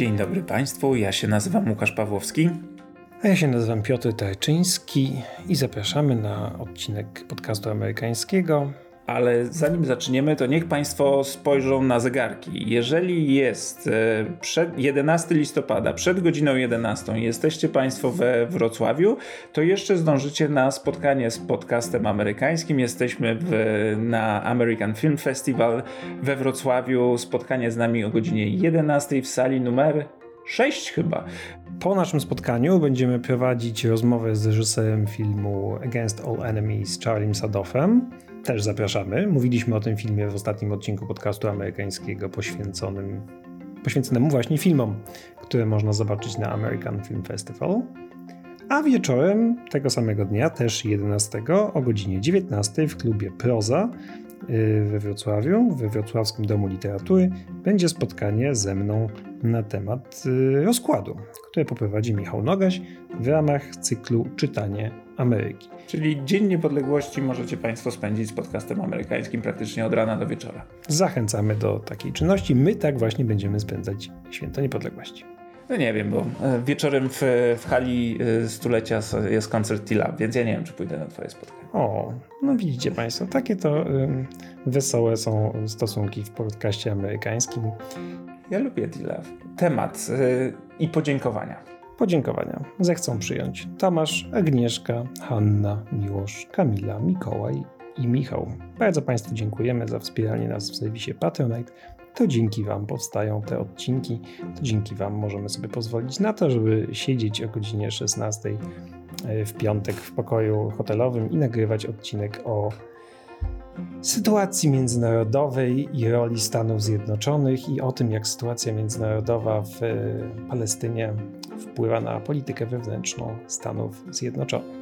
Dzień dobry Państwu, ja się nazywam Łukasz Pawłowski. A ja się nazywam Piotr Tarczyński i zapraszamy na odcinek podcastu amerykańskiego. Ale zanim zaczniemy, to niech Państwo spojrzą na zegarki. Jeżeli jest e, przed 11 listopada, przed godziną 11, jesteście Państwo we Wrocławiu, to jeszcze zdążycie na spotkanie z podcastem amerykańskim. Jesteśmy w, na American Film Festival we Wrocławiu. Spotkanie z nami o godzinie 11 w sali numer 6 chyba. Po naszym spotkaniu będziemy prowadzić rozmowę z reżyserem filmu Against All Enemies, Charliem Sadoffem. Też zapraszamy. Mówiliśmy o tym filmie w ostatnim odcinku podcastu amerykańskiego poświęconym, poświęconemu właśnie filmom, które można zobaczyć na American Film Festival. A wieczorem tego samego dnia, też 11 o godzinie 19 w klubie Proza y, we Wrocławiu, we Wrocławskim Domu Literatury, będzie spotkanie ze mną na temat y, rozkładu, które poprowadzi Michał Nogaś w ramach cyklu Czytanie Ameryki. Czyli Dzień Niepodległości możecie Państwo spędzić z podcastem amerykańskim praktycznie od rana do wieczora. Zachęcamy do takiej czynności. My tak właśnie będziemy spędzać Święto Niepodległości. No nie wiem, bo e, wieczorem w, w hali e, stulecia jest koncert T-Lab, więc ja nie wiem, czy pójdę na twoje spotkanie. O, no widzicie Państwo, takie to wesołe są stosunki w podcaście amerykańskim. Ja lubię T-Lab. Temat y, i podziękowania. Podziękowania zechcą przyjąć Tomasz, Agnieszka, Hanna, Miłosz, Kamila, Mikołaj i Michał. Bardzo Państwu dziękujemy za wspieranie nas w serwisie Patronite. To dzięki Wam powstają te odcinki, to dzięki Wam możemy sobie pozwolić na to, żeby siedzieć o godzinie 16 e, w piątek w pokoju hotelowym i nagrywać odcinek o sytuacji międzynarodowej i roli Stanów Zjednoczonych i o tym, jak sytuacja międzynarodowa w e, Palestynie wpływa na politykę wewnętrzną Stanów Zjednoczonych.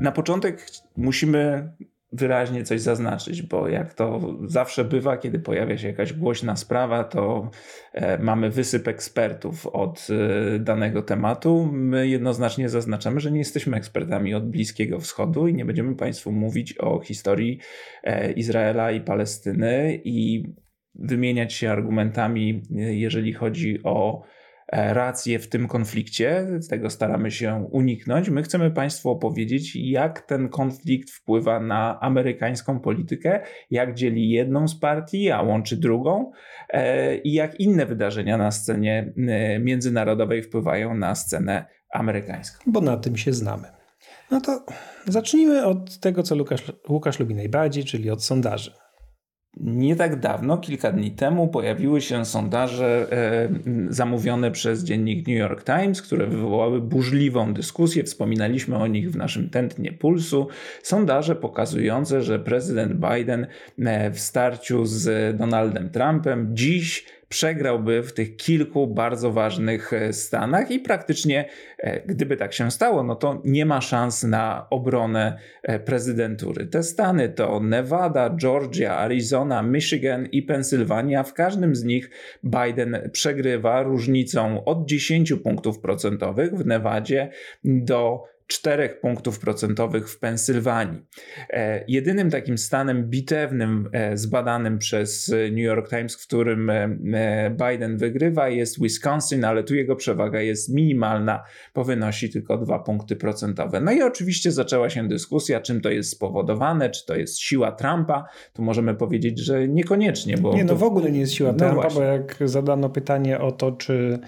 Na początek musimy wyraźnie coś zaznaczyć, bo jak to zawsze bywa, kiedy pojawia się jakaś głośna sprawa, to e, mamy wysyp ekspertów od e, danego tematu. My jednoznacznie zaznaczamy, że nie jesteśmy ekspertami od Bliskiego Wschodu i nie będziemy Państwu mówić o historii e, Izraela i Palestyny i wymieniać się argumentami, jeżeli chodzi o rację w tym konflikcie, tego staramy się uniknąć. My chcemy Państwu opowiedzieć, jak ten konflikt wpływa na amerykańską politykę, jak dzieli jedną z partii, a łączy drugą e, i jak inne wydarzenia na scenie e, międzynarodowej wpływają na scenę amerykańską. Bo na tym się znamy. No to zacznijmy od tego, co Łukasz lubi najbardziej, czyli od sondaży. Nie tak dawno, kilka dni temu, pojawiły się sondaże e, zamówione przez dziennik New York Times, które wywołały burzliwą dyskusję. Wspominaliśmy o nich w naszym tętnie pulsu. Sondaże pokazujące, że prezydent Biden e, w starciu z Donaldem Trumpem dziś przegrałby w tych kilku bardzo ważnych e, stanach i praktycznie, e, gdyby tak się stało, no to nie ma szans na obronę e, prezydentury. Te stany to Nevada, Georgia, Arizona, Michigan i Pensylwania. W każdym z nich Biden przegrywa różnicą od 10 punktów procentowych w Nevadzie do 4 punktów procentowych w Pensylwanii. E, jedynym takim stanem bitewnym e, zbadanym przez New York Times, w którym e, Biden wygrywa, jest Wisconsin, ale tu jego przewaga jest minimalna, bo wynosi tylko 2 punkty procentowe. No i oczywiście zaczęła się dyskusja, czym to jest spowodowane, czy to jest siła Trumpa. Tu możemy powiedzieć, że niekoniecznie. Bo nie, no to... w ogóle nie jest siła no Trumpa, właśnie. bo jak zadano pytanie o to, czy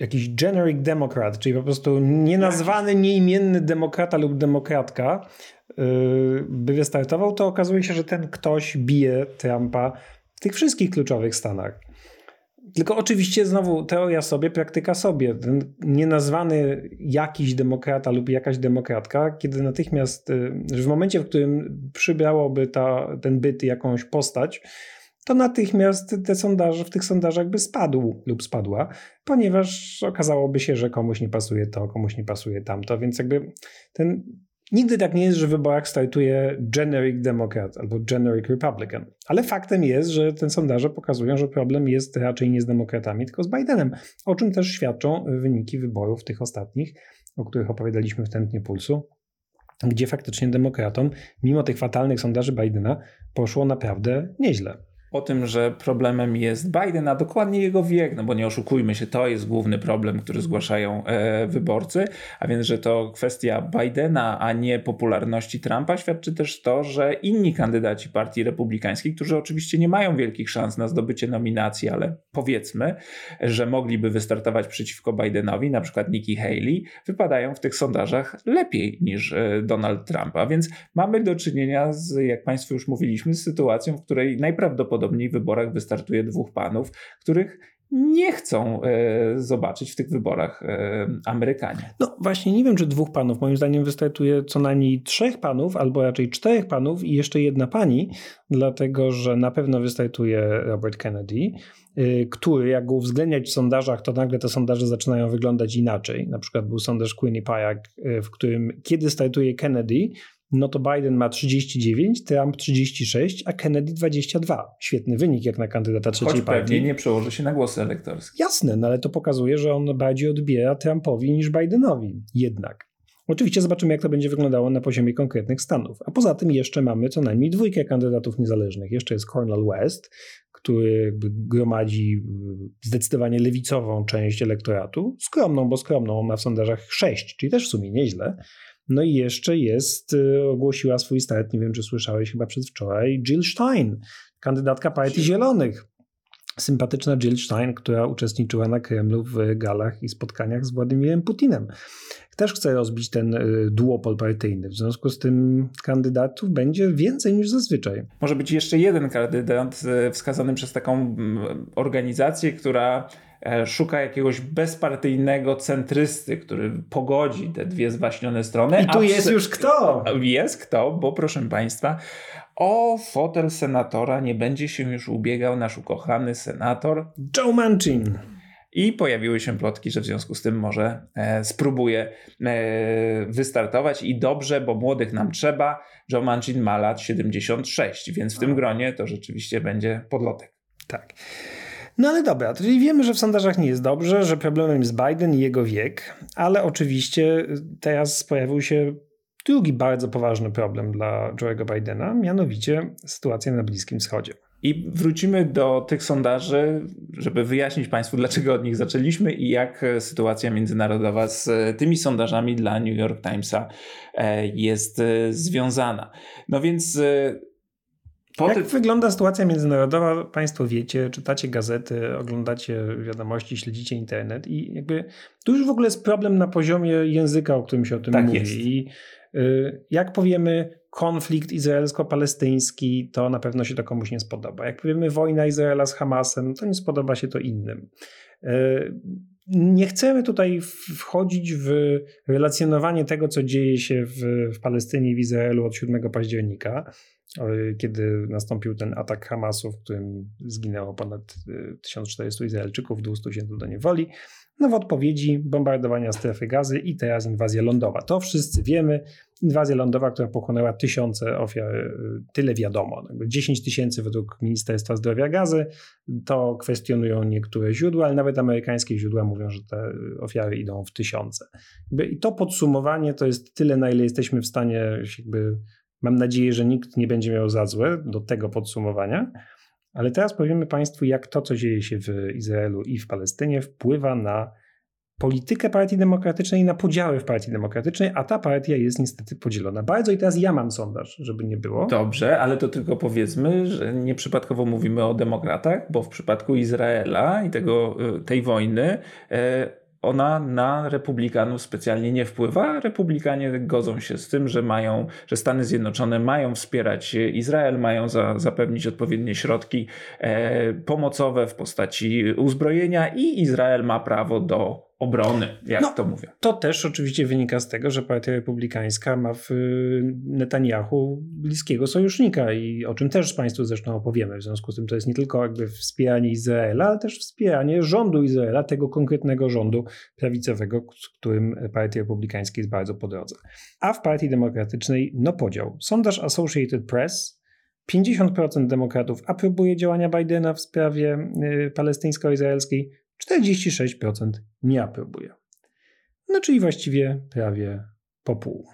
jakiś generic democrat, czyli po prostu nienazwany, nieimienny demokrata lub demokratka yy, by wystartował, to okazuje się, że ten ktoś bije Trumpa w tych wszystkich kluczowych stanach. Tylko oczywiście znowu teoria sobie, praktyka sobie. Ten nienazwany jakiś demokrata lub jakaś demokratka, kiedy natychmiast, yy, w momencie, w którym przybrałoby ta, ten byt jakąś postać, to natychmiast te sondaże, w tych sondażach by spadł lub spadła, ponieważ okazałoby się, że komuś nie pasuje to, komuś nie pasuje tamto, więc jakby ten Nigdy tak nie jest, że w wyborach startuje generic Democrat albo generic Republican. Ale faktem jest, że te sondaże pokazują, że problem jest raczej nie z demokratami, tylko z Bidenem, o czym też świadczą wyniki wyborów tych ostatnich, o których opowiadaliśmy w Tętnie Pulsu, gdzie faktycznie demokratom, mimo tych fatalnych sondaży Bidena, poszło naprawdę nieźle. O tym, że problemem jest Biden, a dokładnie jego wiek, no bo nie oszukujmy się, to jest główny problem, który zgłaszają e, wyborcy, a więc, że to kwestia Bidena, a nie popularności Trumpa, świadczy też to, że inni kandydaci partii republikańskiej, którzy oczywiście nie mają wielkich szans na zdobycie nominacji, ale powiedzmy, że mogliby wystartować przeciwko Bidenowi, na przykład Nikki Haley, wypadają w tych sondażach lepiej niż e, Donald Trump. A więc mamy do czynienia z, jak Państwu już mówiliśmy, z sytuacją, w której najprawdopodobniej w wyborach wystartuje dwóch panów, których nie chcą e, zobaczyć w tych wyborach e, Amerykanie. No właśnie, nie wiem, czy dwóch panów. Moim zdaniem wystartuje co najmniej trzech panów, albo raczej czterech panów i jeszcze jedna pani, dlatego że na pewno wystartuje Robert Kennedy, y, który jak go uwzględniać w sondażach, to nagle te sondaże zaczynają wyglądać inaczej. Na przykład był sondaż Quinnipiac, w którym kiedy startuje Kennedy, no to Biden ma 39, Trump 36, a Kennedy 22. Świetny wynik jak na kandydata trzeciej Choć partii. pewnie nie przełoży się na głosy elektorskie. Jasne, no ale to pokazuje, że on bardziej odbiera Trumpowi niż Bidenowi. Jednak. Oczywiście zobaczymy, jak to będzie wyglądało na poziomie konkretnych stanów. A poza tym jeszcze mamy co najmniej dwójkę kandydatów niezależnych. Jeszcze jest Cornel West, który gromadzi zdecydowanie lewicową część elektoratu. Skromną, bo skromną, on ma w sondażach 6, czyli też w sumie nieźle. No i jeszcze jest, y, ogłosiła swój start, nie wiem czy słyszałeś, chyba przedwczoraj, Jill Stein, kandydatka Partii Zielonych. Sympatyczna Jill Stein, która uczestniczyła na Kremlu w galach i spotkaniach z Władimirem Putinem. Też chce rozbić ten y, duopol partyjny. W związku z tym kandydatów będzie więcej niż zazwyczaj. Może być jeszcze jeden kandydat y, wskazany przez taką mm, organizację, która szuka jakiegoś bezpartyjnego centrysty, który pogodzi te dwie zwaśnione strony. I tu jest już kto? Jest kto, bo proszę Państwa, o fotel senatora nie będzie się już ubiegał nasz ukochany senator Joe Manchin. I pojawiły się plotki, że w związku z tym może e, spróbuje e, wystartować i dobrze, bo młodych nam trzeba. Joe Manchin ma lat 76, więc w tym gronie to rzeczywiście będzie podlotek. Tak. No ale dobra, czyli wiemy, że w sondażach nie jest dobrze, że problemem jest Biden i jego wiek, ale oczywiście teraz pojawił się drugi bardzo poważny problem dla Joe'ego Bidena, mianowicie sytuacja na Bliskim Wschodzie. I wrócimy do tych sondaży, żeby wyjaśnić Państwu, dlaczego od nich zaczęliśmy i jak sytuacja międzynarodowa z tymi sondażami dla New York Timesa e, jest e, związana. No więc e, jak ty... wygląda sytuacja międzynarodowa? Państwo wiecie, czytacie gazety, oglądacie wiadomości, śledzicie internet i jakby tu już w ogóle jest problem na poziomie języka, o którym się o tym tak mówi. Jest. I y, jak powiemy konflikt izraelsko-palestyński, to na pewno się to komuś nie spodoba. Jak powiemy wojna Izraela z Hamasem, to nie spodoba się to innym. Y, nie chcemy tutaj wchodzić w relacjonowanie tego, co dzieje się w, w Palestynie i w Izraelu od 7 października kiedy nastąpił ten atak Hamasu, w którym zginęło ponad 1400 y, Izraelczyków, 200 się do niewoli. No w odpowiedzi bombardowania strefy gazy i teraz inwazja lądowa. To wszyscy wiemy. Inwazja lądowa, która pochłonęła tysiące ofiar, y, tyle wiadomo. 10 tysięcy według Ministerstwa Zdrowia Gazy. To kwestionują niektóre źródła, ale nawet amerykańskie źródła mówią, że te ofiary idą w tysiące. I to podsumowanie to jest tyle, na ile jesteśmy w stanie jakby Mam nadzieję, że nikt nie będzie miał za złe do tego podsumowania. Ale teraz powiemy Państwu, jak to, co dzieje się w Izraelu i w Palestynie, wpływa na politykę Partii Demokratycznej i na podziały w Partii Demokratycznej, a ta partia jest niestety podzielona bardzo. I teraz ja mam sondaż, żeby nie było. Dobrze, ale to tylko powiedzmy, że nieprzypadkowo mówimy o demokratach, bo w przypadku Izraela i tego, y, tej wojny e, ona na republikanów specjalnie nie wpływa. Republikanie godzą się z tym, że mają, że Stany Zjednoczone mają wspierać Izrael, mają za, zapewnić odpowiednie środki e, pomocowe w postaci uzbrojenia i Izrael ma prawo do obrony, jak no, to mówię. To też oczywiście wynika z tego, że Partia Republikańska ma w y, Netanyahu bliskiego sojusznika i o czym też Państwu zresztą opowiemy. W związku z tym to jest nie tylko jakby wspieranie Izraela, ale też wspieranie rządu Izraela, tego konkretnego rządu prawicowego, z którym Partia Republikańska jest bardzo po drodze. A w Partii Demokratycznej no podział. Sondaż Associated Press 50% demokratów aprobuje działania Bidena w sprawie y, palestyńsko-izraelskiej, 46% nie aprobuje. No czyli właściwie prawie po pół.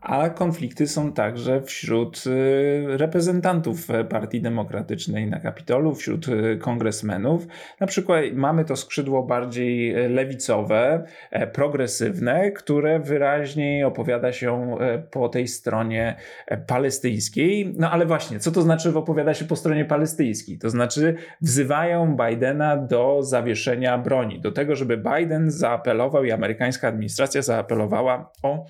A konflikty są także wśród y, reprezentantów Partii Demokratycznej na Kapitolu, wśród y, kongresmenów. Na przykład mamy to skrzydło bardziej lewicowe, e, progresywne, które wyraźniej opowiada się e, po tej stronie e, palestyńskiej. No ale właśnie, co to znaczy opowiada się po stronie palestyńskiej? To znaczy wzywają Bidena do zawieszenia broni, do tego, żeby Biden zaapelował i amerykańska administracja zaapelowała o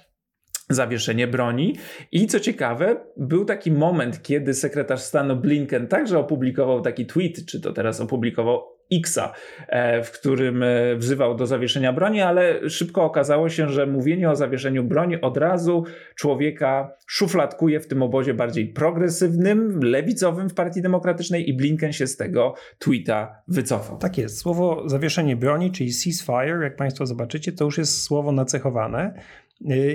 zawieszenie broni. I co ciekawe, był taki moment, kiedy sekretarz stanu Blinken także opublikował taki tweet, czy to teraz opublikował Xa, e, w którym e, wzywał do zawieszenia broni, ale szybko okazało się, że mówienie o zawieszeniu broni od razu człowieka szufladkuje w tym obozie bardziej progresywnym, lewicowym w Partii Demokratycznej i Blinken się z tego tweeta wycofał. Tak jest. Słowo zawieszenie broni, czyli ceasefire, jak Państwo zobaczycie, to już jest słowo nacechowane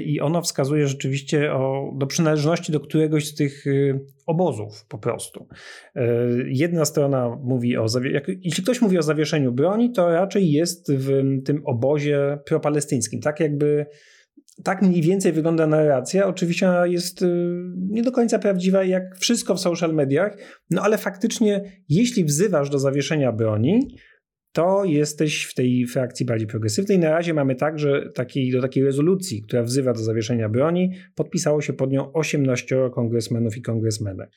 i ono wskazuje rzeczywiście o, do przynależności do któregoś z tych y, obozów po prostu. Y, jedna strona mówi o, jak, jeśli ktoś mówi o zawieszeniu broni, to raczej jest w tym obozie propalestyńskim, tak jakby tak mniej więcej wygląda narracja. Oczywiście ona jest nie do końca prawdziwa, jak wszystko w social mediach, no ale faktycznie, jeśli wzywasz do zawieszenia broni, to jesteś w tej frakcji bardziej progresywnej. Na razie mamy tak, że do takiej rezolucji, która wzywa do zawieszenia broni, podpisało się pod nią 18 kongresmenów i kongresmenek.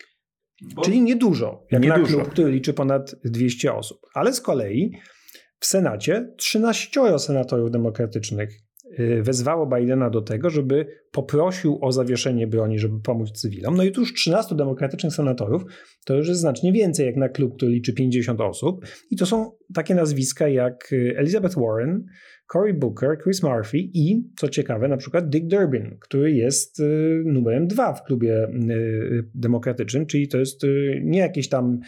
Bo... Czyli niedużo, jak niedużo. na klub, który liczy ponad 200 osób. Ale z kolei w Senacie 13 senatorów demokratycznych wezwało Bidena do tego, żeby poprosił o zawieszenie broni, żeby pomóc cywilom. No i tu już 13 demokratycznych senatorów to już jest znacznie więcej jak na klub, który liczy 50 osób. I to są takie nazwiska jak y, Elizabeth Warren, Cory Booker, Chris Murphy i, co ciekawe, na przykład Dick Durbin, który jest y, numerem dwa w klubie demokratycznym, czyli to jest nie jakieś tam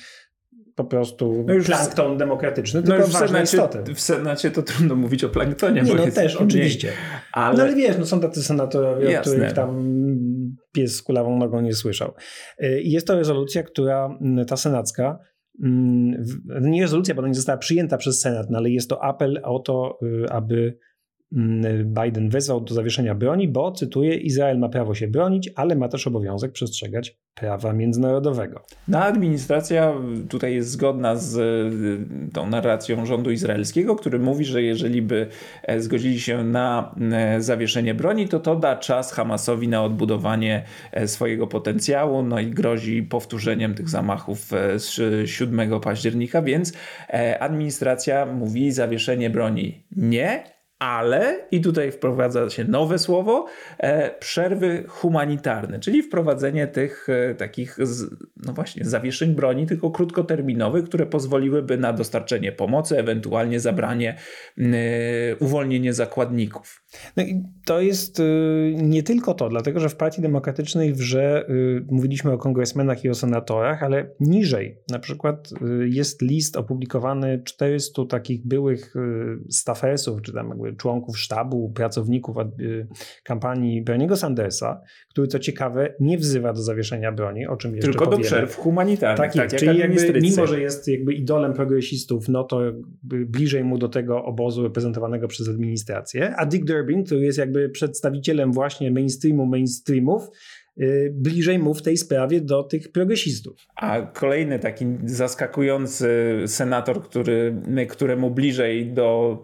po prostu no już plankton demokratyczny, no tylko ważne istoty. W Senacie to trudno mówić o planktonie. Nie, no jest, też, oczywiście. Ale... No ale wiesz, no są tacy senatorowie, Jasne. o których tam pies z kulawą nogą nie słyszał. Y, I jest to rezolucja, która, mm, ta senacka, mm, nie rezolucja, bo ona nie została przyjęta przez Senat, no ale jest to apel o to, y, aby Biden wezwał do zawieszenia broni, bo, cytuję, Izrael ma prawo się bronić, ale ma też obowiązek przestrzegać prawa międzynarodowego. No, administracja tutaj jest zgodna z y, tą narracją rządu izraelskiego, który mówi, że jeżeli by e, zgodzili się na e, zawieszenie broni, to to da czas Hamasowi na odbudowanie e, swojego potencjału, no i grozi powtórzeniem tych zamachów z 7 października, więc administracja mówi zawieszenie broni nie, ale, i tutaj wprowadza się nowe słowo, e, przerwy humanitarne, czyli wprowadzenie tych e, takich, z, no właśnie, zawieszeń broni, tylko krótkoterminowych, które pozwoliłyby na dostarczenie pomocy, ewentualnie zabranie, e, uwolnienie zakładników. No i to jest y, nie tylko to, dlatego że w Partii Demokratycznej w grze y, mówiliśmy o kongresmenach i o senatorach, ale niżej na przykład y, jest list opublikowany 400 takich byłych staffersów, czy tam jakby członków sztabu, pracowników kampanii Berniego Sandersa, który co ciekawe nie wzywa do zawieszenia broni, o czym jeszcze Tylko powiemy. do przerw humanitarnych. Tak, tak czyli jakby, mimo, że jest jakby idolem progresistów, no to bliżej mu do tego obozu reprezentowanego przez administrację, a Dick Durbin, który jest jakby przedstawicielem właśnie mainstreamu mainstreamów, y, bliżej mu w tej sprawie do tych progresistów. A kolejny taki zaskakujący senator, który, któremu bliżej do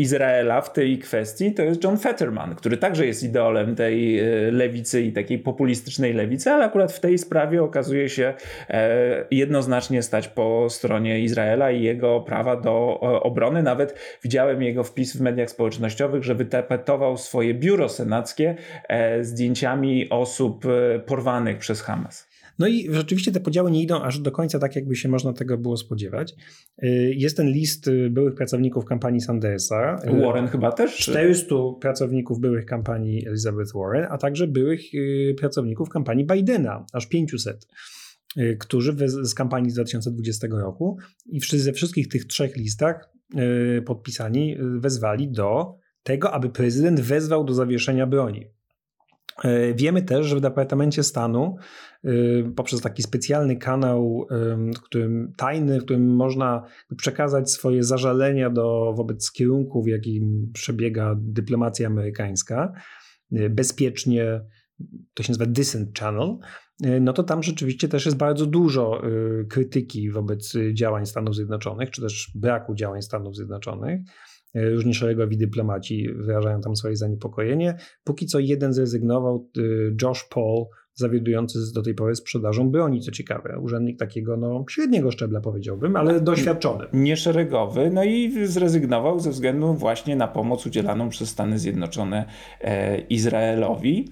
Izraela w tej kwestii to jest John Fetterman, który także jest idolem tej e, lewicy i takiej populistycznej lewicy, ale akurat w tej sprawie okazuje się e, jednoznacznie stać po stronie Izraela i jego prawa do obrony. Nawet widziałem jego wpis w mediach społecznościowych, że wytapetował swoje biuro senackie e, zdjęciami osób porwanych przez Hamas. No i rzeczywiście te podziały nie idą aż do końca tak, jakby się można tego było spodziewać. Y, jest ten list y, byłych pracowników kampanii Sandersa. Y, Warren chyba też? 400 pracowników byłych kampanii Elizabeth Warren, a także byłych pracowników kampanii Bidena, aż 500 którzy z kampanii z 2020 roku i ze wszystkich tych trzech listach podpisani wezwali do tego, aby prezydent wezwał do zawieszenia broni. E, wiemy też, że w Departamencie Stanu e, poprzez taki specjalny kanał, w którym tajny, w którym można przekazać swoje zażalenia do, wobec kierunku, w jakim przebiega dyplomacja amerykańska, e, bezpiecznie, to się nazywa Dissent Channel, no to tam rzeczywiście też jest bardzo dużo krytyki wobec działań Stanów Zjednoczonych, czy też braku działań Stanów Zjednoczonych. Różni szeregowi dyplomaci wyrażają tam swoje zaniepokojenie. Póki co jeden zrezygnował, Josh Paul, zawiadujący do tej pory sprzedażą broni, co ciekawe. Urzędnik takiego no, średniego szczebla powiedziałbym, ale doświadczony. Nieszeregowy, no i zrezygnował ze względu właśnie na pomoc udzielaną przez Stany Zjednoczone e, Izraelowi.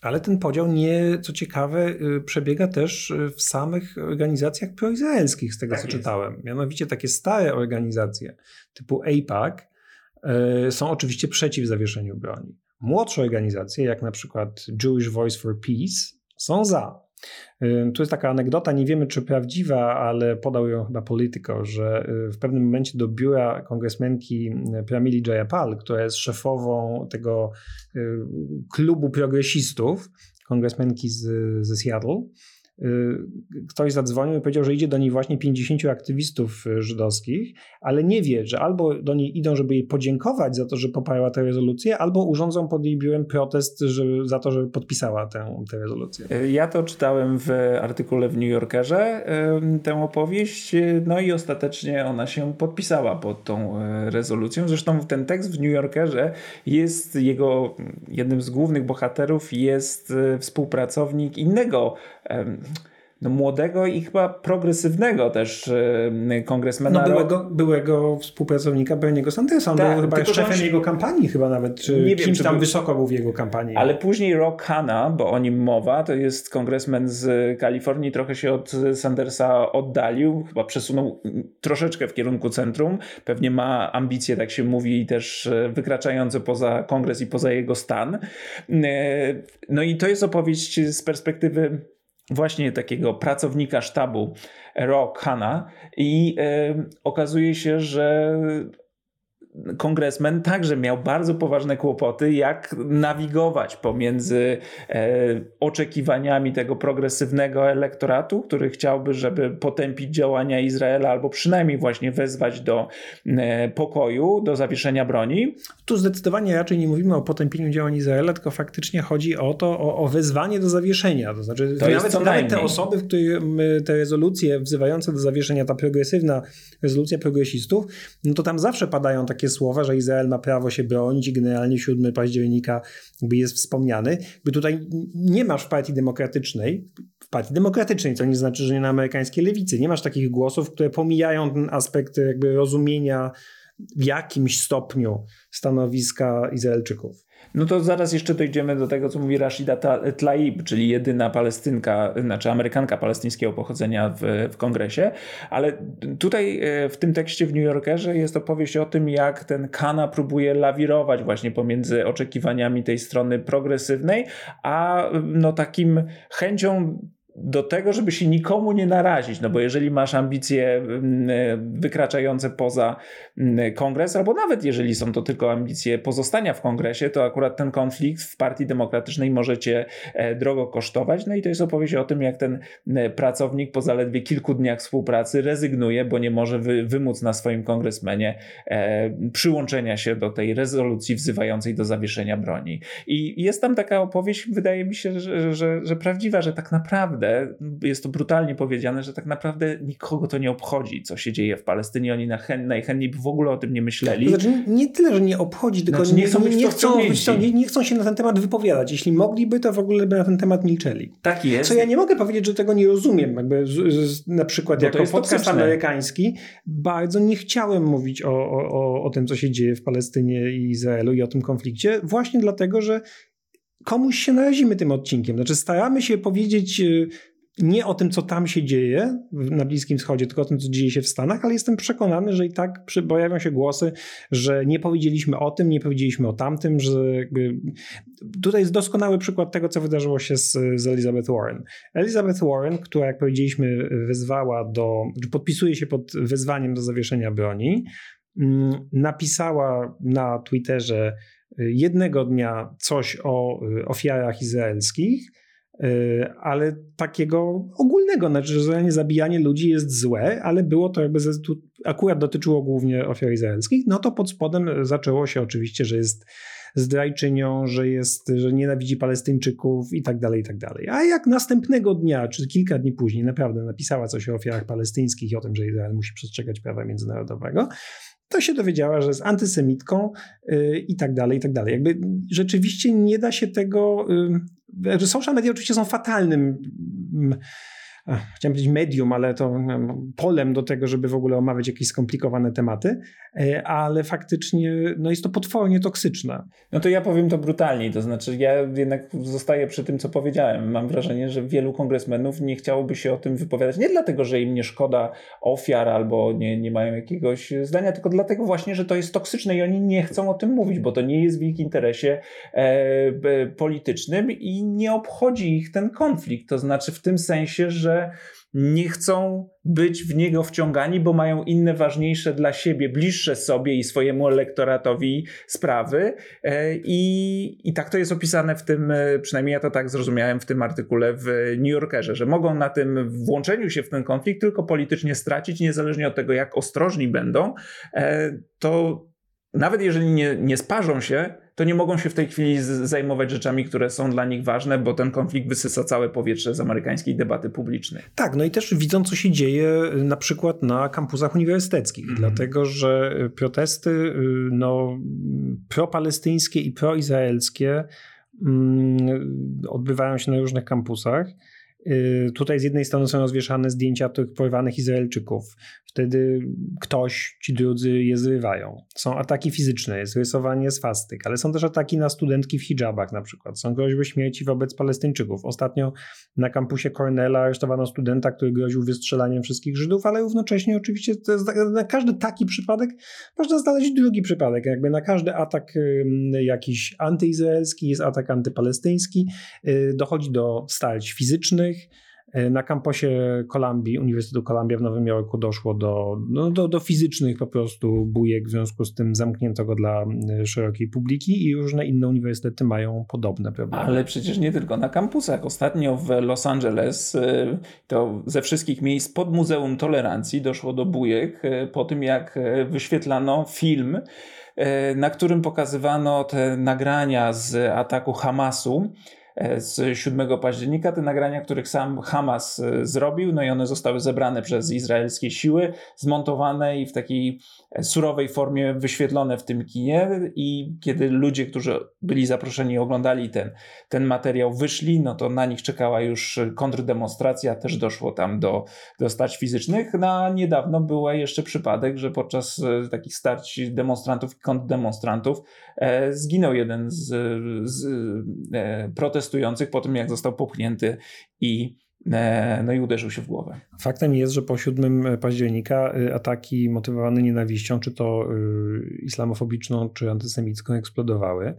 Ale ten podział nie, co ciekawe, y, przebiega też y, w samych organizacjach proizraelskich, z tego tak co jest. czytałem. Mianowicie takie stare organizacje typu AIPAC y, są oczywiście przeciw zawieszeniu broni. Młodsze organizacje, jak na przykład Jewish Voice for Peace, są za. Tu jest taka anegdota, nie wiemy czy prawdziwa, ale podał ją chyba Politico, że w pewnym momencie do biura kongresmenki Pramili Jayapal, która jest szefową tego klubu progresistów, kongresmenki z, ze Seattle, ktoś zadzwonił i powiedział, że idzie do niej właśnie 50 aktywistów y, żydowskich, ale nie wie, że albo do niej idą, żeby jej podziękować za to, że poparła tę rezolucję, albo urządzą pod jej biurem protest że, za to, że podpisała tę, tę rezolucję. Y, ja to czytałem w artykule w New Yorkerze, tę opowieść, no i ostatecznie ona się podpisała pod tą rezolucją. Zresztą ten tekst w New Yorkerze jest jego, jednym z głównych bohaterów jest współpracownik innego no, młodego i chyba progresywnego też kongresmena. No, byłego, byłego współpracownika Berniego Sandersa. On tak, był chyba szefem się... jego kampanii chyba nawet, czy nie kimś wiem, tam był... wysoko był w jego kampanii. Ale później Rock Hanna, bo o nim mowa, to jest kongresmen z Kalifornii, trochę się od Sandersa oddalił, chyba przesunął troszeczkę w kierunku centrum. Pewnie ma ambicje, tak się mówi, też e, wykraczające poza kongres i poza jego stan. E, no i to jest opowieść z perspektywy właśnie takiego pracownika sztabu Rock Hanna i y, okazuje się, że kongresmen także miał bardzo poważne kłopoty, jak nawigować pomiędzy e, oczekiwaniami tego progresywnego elektoratu, który chciałby, żeby potępić działania Izraela albo przynajmniej właśnie wezwać do e, pokoju, do zawieszenia broni. Tu zdecydowanie raczej nie mówimy o potępieniu działań Izraela, tylko faktycznie chodzi o to, o, o wezwanie do zawieszenia. To znaczy, to nawet, nawet te osoby, w których te rezolucje wzywające do zawieszenia, ta progresywna rezolucja progresistów, no to tam zawsze padają takie słowa, że Izrael ma prawo się bronić i generalnie 7 października jakby jest wspomniany. By tutaj nie masz w partii demokratycznej, w partii demokratycznej, co nie znaczy, że nie na amerykańskiej lewicy, nie masz takich głosów, które pomijają ten aspekt jakby rozumienia w jakimś stopniu stanowiska Izraelczyków. No to zaraz jeszcze dojdziemy do tego, co mówi Rashida Tlaib, czyli jedyna palestynka, znaczy Amerykanka palestyńskiego pochodzenia w, w kongresie, ale tutaj e, w tym tekście w New Yorkerze jest opowieść o tym, jak ten Kana próbuje lawirować właśnie pomiędzy oczekiwaniami tej strony progresywnej, a no takim chęcią do tego, żeby się nikomu nie narazić, no bo jeżeli masz ambicje mm, wykraczające poza mm, kongres, albo nawet jeżeli są to tylko ambicje pozostania w kongresie, to akurat ten konflikt w partii demokratycznej może cię e, drogo kosztować. No i to jest opowieść o tym, jak ten pracownik po zaledwie kilku dniach współpracy rezygnuje, bo nie może wy, wymóc na swoim kongresmenie e, przyłączenia się do tej rezolucji wzywającej do zawieszenia broni. I jest tam taka opowieść, wydaje mi się, że, że, że prawdziwa, że tak naprawdę jest to brutalnie powiedziane, że tak naprawdę nikogo to nie obchodzi, co się dzieje w Palestynie. Oni najchętniej by w ogóle o tym nie myśleli. To znaczy, nie tyle, że nie obchodzi, tylko znaczy, nie, chcą, nie, nie, chcą, nie, nie, chcą się na ten temat wypowiadać. Jeśli mogliby, to w ogóle by na ten temat milczeli. Tak jest. Co ja nie mogę powiedzieć, że tego nie rozumiem. Jakby z, z, na przykład Bo jako podcast amerykański bardzo nie chciałem mówić o, o, o tym, co się dzieje w Palestynie i Izraelu i o tym konflikcie, właśnie dlatego, że komuś się narazimy tym odcinkiem. Znaczy, staramy się powiedzieć y, nie o tym, co tam się dzieje na Bliskim Wschodzie, tylko o tym, co dzieje się w Stanach, ale jestem przekonany, że i tak pojawią się głosy, że nie powiedzieliśmy o tym, nie powiedzieliśmy o tamtym, że. Tutaj jest doskonały przykład tego, co wydarzyło się z, z Elizabeth Warren. Elizabeth Warren, która, jak powiedzieliśmy, wezwała do, podpisuje się pod wezwaniem do zawieszenia broni, mm, napisała na Twitterze jednego dnia coś o y, ofiarach izraelskich, y, ale takiego ogólnego, znaczy, że zabijanie ludzi jest złe, ale było to jakby, akurat dotyczyło głównie ofiar izraelskich, no to pod spodem zaczęło się oczywiście, że jest zdrajczynią, że jest, że nienawidzi Palestyńczyków i tak dalej, i tak dalej. A jak następnego dnia, czy kilka dni później naprawdę napisała coś o ofiarach palestyńskich i o tym, że Izrael musi przestrzegać prawa międzynarodowego, to się dowiedziała, że jest antysemitką yy, i tak dalej, i tak dalej. Jakby rzeczywiście nie da się tego... Yy, social media oczywiście są fatalnym... Yy, chciałem powiedzieć medium, ale to polem do tego, żeby w ogóle omawiać jakieś skomplikowane tematy, e, ale faktycznie no jest to potwornie toksyczne. No to ja powiem to brutalniej, to znaczy ja jednak zostaję przy tym, co powiedziałem. Mam wrażenie, że wielu kongresmenów nie chciałoby się o tym wypowiadać, nie dlatego, że im nie szkoda ofiar albo nie, nie mają jakiegoś zdania, tylko dlatego właśnie, że to jest toksyczne i oni nie chcą o tym mówić, bo to nie jest w ich interesie e, politycznym i nie obchodzi ich ten konflikt. To znaczy w tym sensie, że że nie chcą być w niego wciągani, bo mają inne ważniejsze dla siebie, bliższe sobie i swojemu elektoratowi sprawy. E, I, I tak to jest opisane w tym, e, przynajmniej ja to tak zrozumiałem w tym artykule w New Yorkerze, że mogą na tym włączeniu się w ten konflikt tylko politycznie stracić, niezależnie od tego, jak ostrożni będą, e, to nawet jeżeli nie, nie sparzą się, to nie mogą się w tej chwili zajmować rzeczami, które są dla nich ważne, bo ten konflikt wysysa całe powietrze z amerykańskiej debaty publicznej. Tak, no i też widzą, co się dzieje na przykład na kampusach uniwersyteckich, mm. dlatego że protesty y, no, propalestyńskie i proizraelskie mm, odbywają się na różnych kampusach. Y, tutaj z jednej strony są rozwieszane zdjęcia tych porwanych Izraelczyków. Wtedy ktoś, ci drudzy je zrywają. Są ataki fizyczne, jest rysowanie swastyk, ale są też ataki na studentki w hijabach na przykład. Są groźby śmierci wobec Palestyńczyków. Ostatnio na kampusie Cornella aresztowano studenta, który groził wystrzelaniem wszystkich Żydów, ale równocześnie oczywiście na każdy taki przypadek można znaleźć drugi przypadek. Jakby na każdy atak jakiś antyizraelski jest atak antypalestyński. Y, dochodzi do starć fizycznych, E, na kampusie Kolumbii, Uniwersytetu Columbia w Nowym Jorku doszło do, no, do, do fizycznych po prostu bujek, w związku z tym zamknięto go dla e, szerokiej publiki i różne inne uniwersytety mają podobne problemy. Ale przecież nie tylko na kampusach. Ostatnio w Los Angeles e, to ze wszystkich miejsc pod Muzeum Tolerancji doszło do bujek po tym, jak wyświetlano film, na którym pokazywano te nagrania z ataku Hamasu z 7 października, te nagrania, których sam Hamas e, zrobił, no i one zostały zebrane przez izraelskie siły, zmontowane i w takiej e, surowej formie wyświetlone w tym kinie i kiedy ludzie, którzy byli zaproszeni i oglądali ten, ten materiał wyszli, no to na nich czekała już kontrdemonstracja, też doszło tam do, do starć fizycznych. Na no, niedawno był jeszcze przypadek, że podczas takich starć demonstrantów i kontrdemonstrantów e, zginął jeden z, z e, protestujących po tym, jak został popchnięty i e, no i uderzył się w głowę. Faktem jest, że po 7 października y, ataki motywowane nienawiścią, czy to y, islamofobiczną, czy antysemicką, eksplodowały.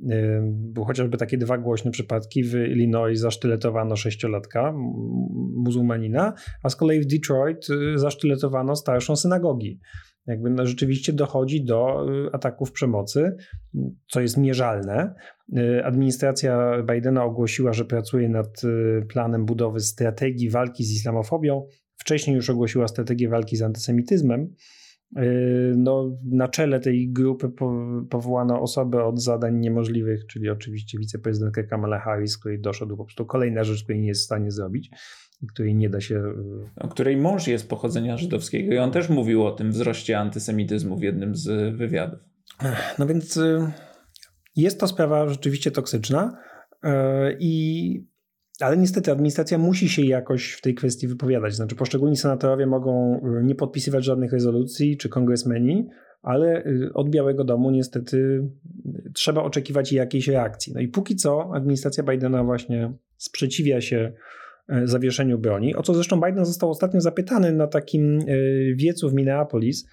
Y, Były chociażby takie dwa głośne przypadki. W Illinois zasztyletowano sześciolatka, muzułmanina, a z kolei w Detroit zasztyletowano starszą synagogi jakby no rzeczywiście dochodzi do y, ataków przemocy, co jest mierzalne. Y, administracja Bidena ogłosiła, że pracuje nad y, planem budowy strategii walki z islamofobią. Wcześniej już ogłosiła strategię walki z antysemityzmem. No, na czele tej grupy powołano osobę od zadań niemożliwych, czyli oczywiście wiceprezydentkę Kamala Harris, której doszedł po prostu kolejna rzecz, której nie jest w stanie zrobić której nie da się. E, o której mąż jest pochodzenia żydowskiego i on też mówił o tym wzroście antysemityzmu w jednym z wywiadów. No więc e, jest to sprawa rzeczywiście toksyczna e, i ale niestety administracja musi się jakoś w tej kwestii wypowiadać. Znaczy, poszczególni senatorowie mogą nie podpisywać żadnych rezolucji czy kongresmeni, ale od Białego Domu niestety trzeba oczekiwać jakiejś reakcji. No i póki co administracja Bidena właśnie sprzeciwia się E, zawieszeniu broni, o co zresztą Biden został ostatnio zapytany na takim e, wiecu w Minneapolis.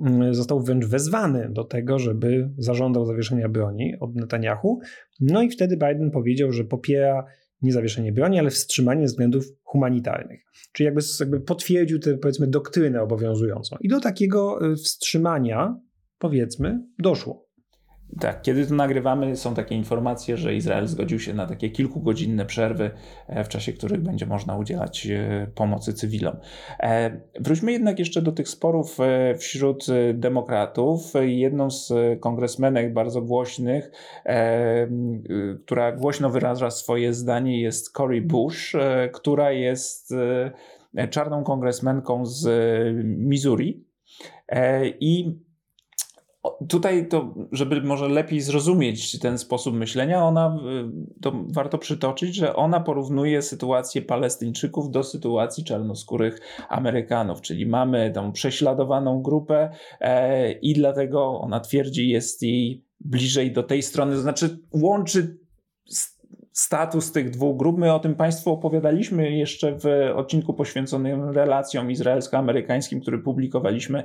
Mm, został wręcz wezwany do tego, żeby zażądał zawieszenia broni od Netanyahu. No i wtedy Biden powiedział, że popiera nie zawieszenie broni, ale wstrzymanie względów humanitarnych. Czyli jakby, jakby potwierdził tę, powiedzmy, doktrynę obowiązującą. I do takiego e, wstrzymania, powiedzmy, doszło. Tak, kiedy to nagrywamy, są takie informacje, że Izrael zgodził się na takie kilkugodzinne przerwy, w czasie których będzie można udzielać pomocy cywilom. Wróćmy jednak jeszcze do tych sporów wśród demokratów. Jedną z kongresmenek bardzo głośnych, która głośno wyraża swoje zdanie, jest Cory Bush, która jest czarną kongresmenką z Missouri. I Tutaj to, żeby może lepiej zrozumieć ten sposób myślenia, ona, y, to warto przytoczyć, że ona porównuje sytuację Palestyńczyków do sytuacji czarnoskórych Amerykanów, czyli mamy tą prześladowaną grupę e, i dlatego ona twierdzi, jest jej bliżej do tej strony, to znaczy łączy status tych dwóch grup. My o tym Państwu opowiadaliśmy jeszcze w odcinku poświęconym relacjom izraelsko-amerykańskim, który publikowaliśmy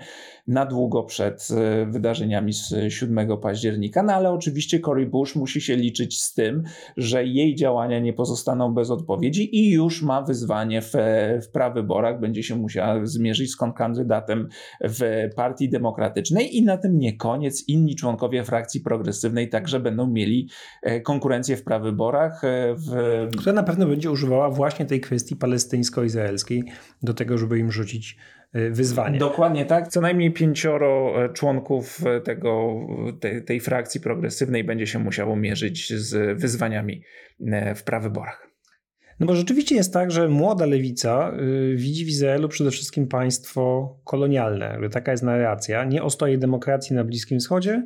na długo przed e, wydarzeniami z 7 października. No ale oczywiście Cory Bush musi się liczyć z tym, że jej działania nie pozostaną bez odpowiedzi i już ma wyzwanie w, w prawyborach. Będzie się musiała zmierzyć z konkandydatem w Partii Demokratycznej i na tym nie koniec. Inni członkowie frakcji progresywnej także będą mieli e, konkurencję w prawyborach. E, w... Która na pewno będzie używała właśnie tej kwestii palestyńsko-izraelskiej do tego, żeby im rzucić e, wyzwanie. Dokładnie tak. Co najmniej pięcioro e, członków tego, tej, tej frakcji progresywnej będzie się musiało mierzyć z wyzwaniami w prawyborach. No bo rzeczywiście jest tak, że młoda lewica widzi w Izraelu przede wszystkim państwo kolonialne. Taka jest narracja. Nie ostoje demokracji na Bliskim Wschodzie,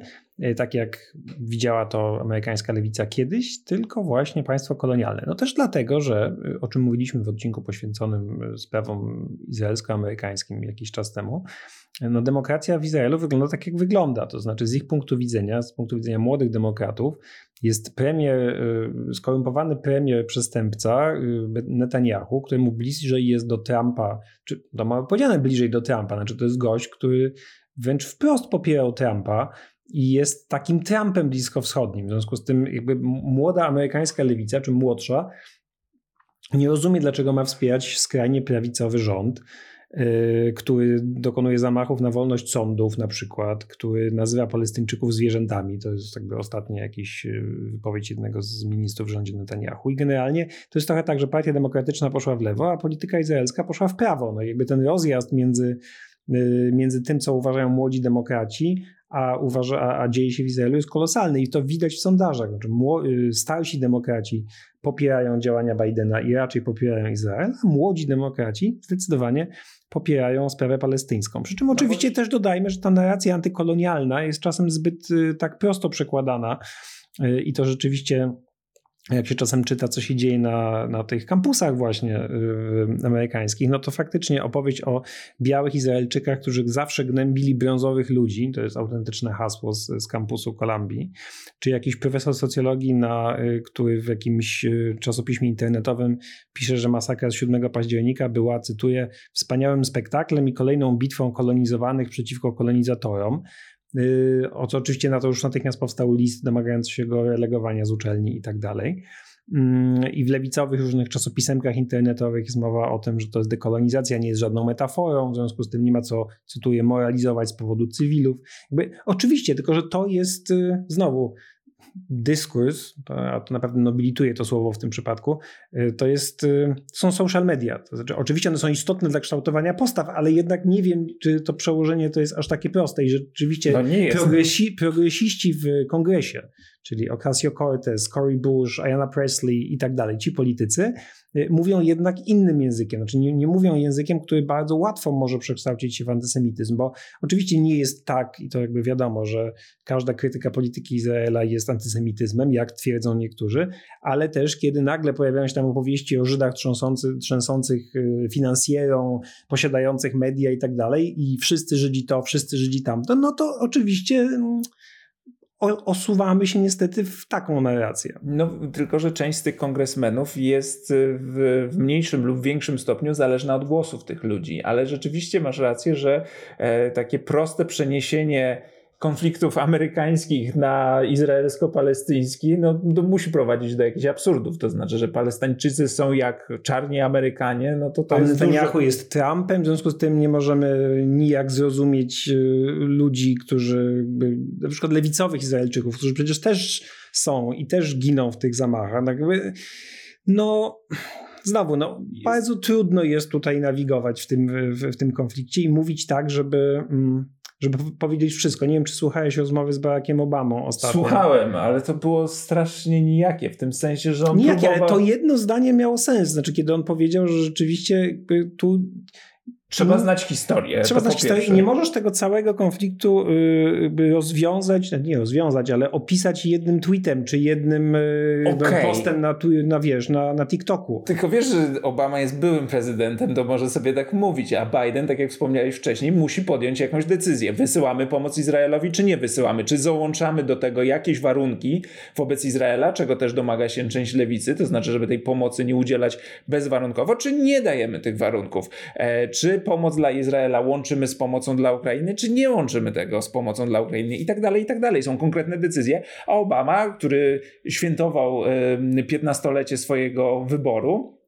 tak jak widziała to amerykańska lewica kiedyś, tylko właśnie państwo kolonialne. No też dlatego, że y, o czym mówiliśmy w odcinku poświęconym sprawom izraelsko-amerykańskim jakiś czas temu, no demokracja w Izraelu wygląda tak, jak wygląda. To znaczy, z ich punktu widzenia, z punktu widzenia młodych demokratów, jest premier, skorumpowany premier przestępca Netanyahu, któremu bliżej jest do Trumpa, czy to ma powiedziane bliżej do Trumpa, znaczy to jest gość, który wręcz wprost popierał Trumpa i jest takim Trumpem bliskowschodnim. W związku z tym jakby młoda amerykańska lewica, czy młodsza, nie rozumie, dlaczego ma wspierać skrajnie prawicowy rząd, Y, który dokonuje zamachów na wolność sądów na przykład, który nazywa Palestyńczyków zwierzętami. To jest jakby ostatnia jakiś y, wypowiedź jednego z ministrów w rządzie Netanyahu. I generalnie to jest trochę tak, że partia demokratyczna poszła w lewo, a polityka izraelska poszła w prawo. No jakby ten rozjazd między, y, między tym, co uważają młodzi demokraci, a, uważa, a, a dzieje się w Izraelu jest kolosalny i to widać w sondażach. Znaczy, starsi demokraci popierają działania Bidena i raczej popierają Izrael, a młodzi demokraci zdecydowanie popierają sprawę palestyńską. Przy czym no oczywiście też dodajmy, że ta narracja antykolonialna jest czasem zbyt y, tak prosto przekładana y, i to rzeczywiście jak się czasem czyta, co się dzieje na, na tych kampusach właśnie yy, amerykańskich, no to faktycznie opowieść o białych Izraelczykach, którzy zawsze gnębili brązowych ludzi, to jest autentyczne hasło z, z kampusu Kolumbii, czy jakiś profesor socjologii, na, yy, który w jakimś yy, czasopiśmie internetowym pisze, że masakra z 7 października była, cytuję, wspaniałym spektaklem i kolejną bitwą kolonizowanych przeciwko kolonizatorom. Y, o co oczywiście na to już natychmiast powstał list domagający się go relegowania z uczelni i tak dalej. Mm, I w lewicowych różnych czasopisemkach internetowych jest mowa o tym, że to jest dekolonizacja, nie jest żadną metaforą, w związku z tym nie ma co, cytuję, moralizować z powodu cywilów. Jakby, oczywiście, tylko że to jest y, znowu dyskurs, a to naprawdę nobilituje to słowo w tym przypadku, y, to jest, y, są social media. To znaczy, oczywiście one są istotne dla kształtowania postaw, ale jednak nie wiem, czy to przełożenie to jest aż takie proste i rzeczywiście no progresi, progresiści w kongresie czyli Ocasio-Cortez, Cory Bush, Ayanna Presley i tak dalej, ci politycy y, mówią jednak innym językiem, znaczy nie, nie, mówią językiem, który bardzo łatwo może przekształcić się w antysemityzm, bo oczywiście nie jest tak, i to jakby wiadomo, że każda krytyka polityki Izraela jest antysemityzmem, jak twierdzą niektórzy, ale też kiedy nagle pojawiają się tam opowieści o Żydach trzęsący, trzęsących y, finansjerą, posiadających media i tak dalej i wszyscy Żydzi to, wszyscy Żydzi tamto, no to oczywiście mm, osuwamy się niestety w taką narrację. No, tylko, że część z tych kongresmenów jest y, w, w, mniejszym lub większym stopniu zależna od głosów tych ludzi, ale rzeczywiście masz rację, że e, takie proste przeniesienie konfliktów amerykańskich na izraelsko-palestyński, no to musi prowadzić do jakichś absurdów. To znaczy, że Palestyńczycy są jak czarni Amerykanie, no to to Pan jest Netanyahu dużo... jest Trumpem, w związku z tym nie możemy nijak zrozumieć y, ludzi, którzy, na przykład lewicowych Izraelczyków, którzy przecież też są i też giną w tych zamachach. Tak no znowu, no, jest. bardzo trudno jest tutaj nawigować w tym, w, w, tym konflikcie i mówić tak, żeby, mm, żeby powiedzieć wszystko. Nie wiem, czy słuchałeś rozmowy z Barackiem Obamą ostatnio. Słuchałem, ale to było strasznie nijakie, w tym sensie, że on Nijakie, próbował... ale to jedno zdanie miało sens. Znaczy, kiedy on powiedział, że rzeczywiście tu Trzeba znać historię. Trzeba znać historię i nie możesz tego całego konfliktu y, rozwiązać, nie rozwiązać, ale opisać jednym tweetem, czy jednym y, okay. postem na, na, wiesz, na, na TikToku. Tylko wiesz, że Obama jest byłym prezydentem, to może sobie tak mówić, a Biden, tak jak wspomniałeś wcześniej, musi podjąć jakąś decyzję. Wysyłamy pomoc Izraelowi, czy nie wysyłamy? Czy załączamy do tego jakieś warunki wobec Izraela, czego też domaga się część lewicy, to znaczy, żeby tej pomocy nie udzielać bezwarunkowo, czy nie dajemy tych warunków? E, czy pomoc dla Izraela łączymy z pomocą dla Ukrainy, czy nie łączymy tego z pomocą dla Ukrainy i tak dalej, i tak dalej. Są konkretne decyzje, a Obama, który świętował 15-lecie swojego wyboru,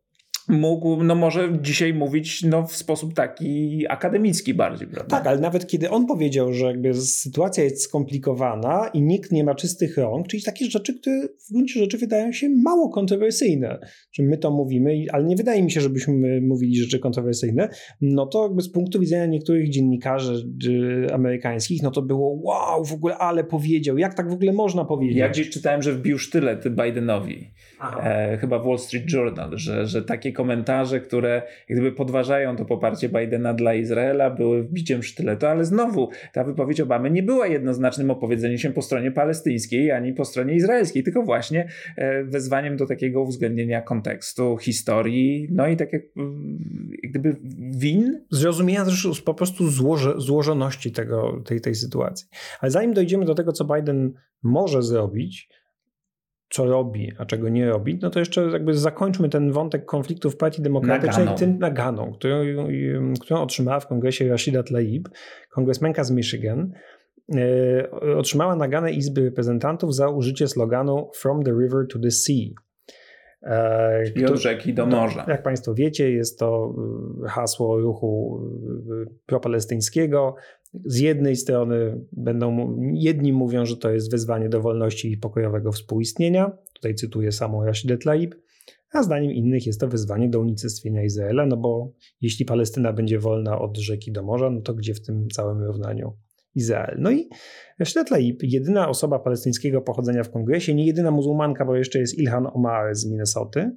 mógł, no może dzisiaj mówić no, w sposób taki akademicki bardziej, prawda? Tak, ale nawet kiedy on powiedział, że jakby sytuacja jest skomplikowana i nikt nie ma czystych rąk, czyli takie rzeczy, które w gruncie rzeczy wydają się mało kontrowersyjne, że my to mówimy, ale nie wydaje mi się, żebyśmy mówili rzeczy kontrowersyjne, no to jakby z punktu widzenia niektórych dziennikarzy amerykańskich, no to było wow, w ogóle ale powiedział, jak tak w ogóle można powiedzieć? Ja gdzieś czytałem, że wbił sztylet Bidenowi, e, chyba w Wall Street Journal, że, że takie komentarze, które gdyby podważają to poparcie Bidena dla Izraela, były wbiciem sztyletu, ale znowu ta wypowiedź Obamy nie była jednoznacznym opowiedzeniem się po stronie palestyńskiej ani po stronie izraelskiej, tylko właśnie e, wezwaniem do takiego uwzględnienia kontekstu, historii, no i tak jak, jak gdyby win. Zrozumienia też po prostu złoże, złożoności tego, tej, tej sytuacji. Ale zanim dojdziemy do tego, co Biden może zrobić, co robi, a czego nie robi, no to jeszcze jakby zakończmy ten wątek konfliktu w Partii Demokratycznej naganą. tym naganą, którą, którą otrzymała w kongresie Rashida Tlaib, kongresmenka z Michigan. E, otrzymała naganę Izby Reprezentantów za użycie sloganu From the River to the Sea. E, Czyli od rzeki do morza. Jak Państwo wiecie, jest to e, hasło ruchu propalestyńskiego, z jednej strony będą, jedni mówią, że to jest wezwanie do wolności i pokojowego współistnienia, tutaj cytuję samą Rashidę Tlaib, a zdaniem innych jest to wezwanie do unicestwienia Izraela, no bo jeśli Palestyna będzie wolna od rzeki do morza, no to gdzie w tym całym równaniu Izrael? No i Rashida Tlaib, jedyna osoba palestyńskiego pochodzenia w kongresie, nie jedyna muzułmanka, bo jeszcze jest Ilhan Omar z Minnesoty,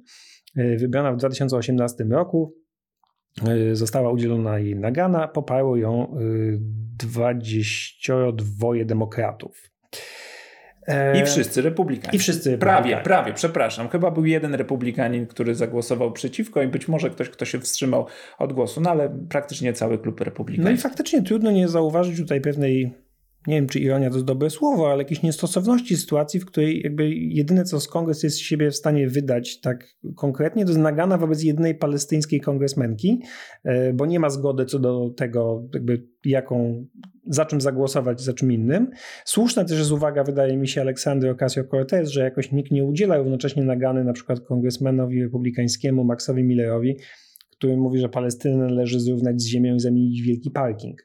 y, wybrana w 2018 roku, y, została udzielona jej nagana, poparło ją y, 22 demokratów. I wszyscy republikanie. I wszyscy Prawie, prawie, przepraszam. Chyba był jeden republikanin, który zagłosował przeciwko i być może ktoś, kto się wstrzymał od głosu, no ale praktycznie cały klub republikański. No i faktycznie trudno nie zauważyć tutaj pewnej nie wiem czy ironia to jest dobre słowo, ale jakiejś niestosowności sytuacji, w której jakby jedyne co z kongres jest siebie w stanie wydać tak konkretnie, to jest nagana wobec jednej palestyńskiej kongresmenki, e, bo nie ma zgody co do tego, jakby jaką, za czym zagłosować, za czym innym. Słuszna też jest uwaga, wydaje mi się, Aleksandry Ocasio-Cortez, że jakoś nikt nie udziela równocześnie nagany na przykład kongresmenowi republikańskiemu Maxowi Millerowi, który mówi, że Palestynę należy zrównać z ziemią i zamienić w wielki parking.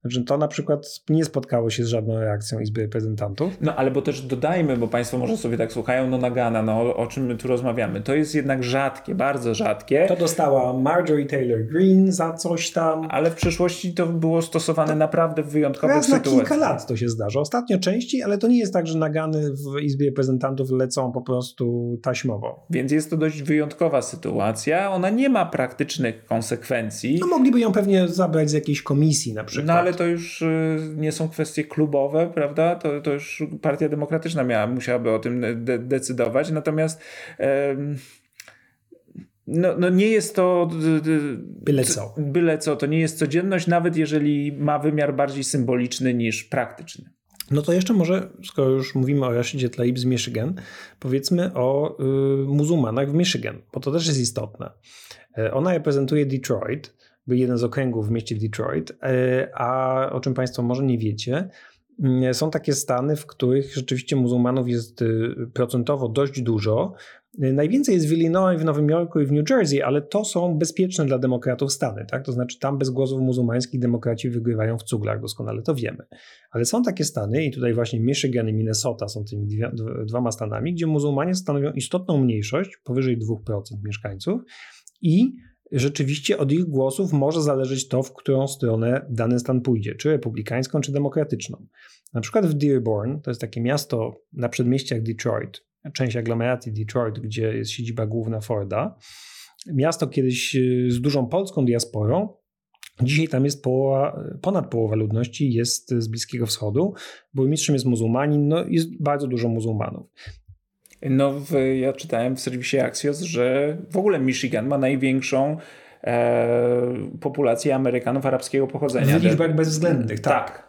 Znaczy to na przykład nie spotkało się z żadną reakcją Izby Reprezentantów. No ale bo też dodajmy, bo Państwo może sobie tak słuchają, no Nagana, no o, czym my tu rozmawiamy. To jest jednak rzadkie, bardzo rzadkie. To dostała Marjorie Taylor Greene za coś tam. Ale w przyszłości to było stosowane to naprawdę w wyjątkowych raz sytuacjach. na kilka lat to się zdarza. Ostatnio częściej, ale to nie jest tak, że Nagany w Izbie Reprezentantów lecą po prostu taśmowo. Więc jest to dość wyjątkowa sytuacja. Ona nie ma praktycznych konsekwencji. No mogliby ją pewnie zabrać z jakiejś komisji na przykład. No ale to już y, nie są kwestie klubowe, prawda? To, to już Partia Demokratyczna miała, musiałaby o tym de decydować. Natomiast no, no nie jest to byle co. byle co. To nie jest codzienność, nawet jeżeli ma wymiar bardziej symboliczny niż praktyczny. No to jeszcze może, skoro już mówimy o Rashidzie Tlaib z Michigan, powiedzmy o y, muzułmanach w Michigan, bo to też jest istotne. E, ona reprezentuje Detroit, jeden z okręgów w mieście Detroit, e, a o czym Państwo może nie wiecie, mm, są takie stany, w których rzeczywiście muzułmanów jest y, procentowo dość dużo. Y, najwięcej jest w Illinois, w Nowym Jorku i w New Jersey, ale to są bezpieczne dla demokratów stany. Tak? To znaczy tam bez głosów muzułmańskich demokraci wygrywają w cuglach, doskonale to wiemy. Ale są takie stany i tutaj właśnie Michigan i Minnesota są tymi dwoma stanami, gdzie muzułmanie stanowią istotną mniejszość, powyżej 2% mieszkańców i rzeczywiście od ich głosów może zależeć to, w którą stronę dany stan pójdzie, czy republikańską, czy demokratyczną. Na przykład w Dearborn, to jest takie miasto na przedmieściach Detroit, część aglomeracji Detroit, gdzie jest siedziba główna Forda. Miasto kiedyś y, z dużą polską diasporą, Dzisiaj tam jest połowa, ponad połowa ludności jest z Bliskiego Wschodu. Burmistrzem jest muzułmanin, no jest bardzo dużo muzułmanów. No, w, ja czytałem w serwisie Axios, że w ogóle Michigan ma największą e, populację Amerykanów arabskiego pochodzenia. W liczbach bezwzględnych, tak. tak.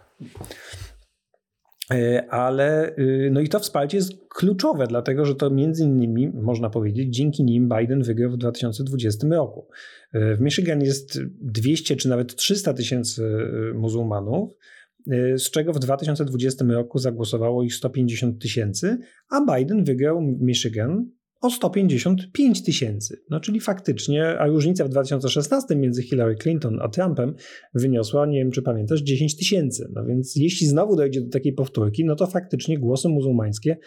E, ale y, no i to wsparcie jest kluczowe, dlatego że to między innymi, można powiedzieć, dzięki nim Biden wygrał w 2020 roku. E, w Michigan jest 200 czy nawet 300 tysięcy y, muzułmanów, z czego w 2020 roku zagłosowało ich 150 tysięcy, a Biden wygrał Michigan o 155 tysięcy. No czyli faktycznie, a różnica w 2016 między Hillary Clinton a Trumpem wyniosła, nie wiem czy pamiętasz, 10 tysięcy. No więc jeśli znowu dojdzie do takiej powtórki, no to faktycznie głosy muzułmańskie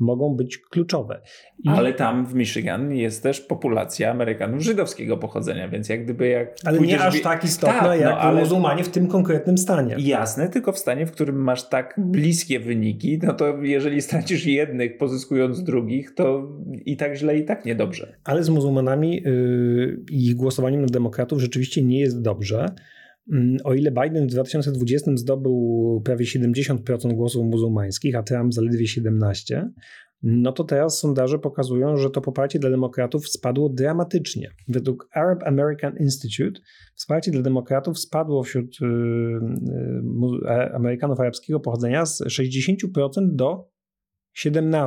mogą być kluczowe. I... Ale tam w Michigan jest też populacja Amerykanów żydowskiego pochodzenia, więc jak gdyby jak. Ale nie aż tak istotna tak, jak no, ale... muzułmanie w tym konkretnym stanie. Jasne, tylko w stanie, w którym masz tak bliskie wyniki, no to jeżeli stracisz jednych, pozyskując drugich, to i tak źle, i tak niedobrze. Ale z muzułmanami yy, i ich głosowaniem na demokratów rzeczywiście nie jest dobrze. Mm, o ile Biden w 2020 zdobył prawie 70% głosów muzułmańskich, a Trump zaledwie 17%, no to teraz sondaże pokazują, że to poparcie dla demokratów spadło dramatycznie. Według Arab American Institute wsparcie dla demokratów spadło wśród y, y, Amerykanów arabskiego pochodzenia z 60% do 17%.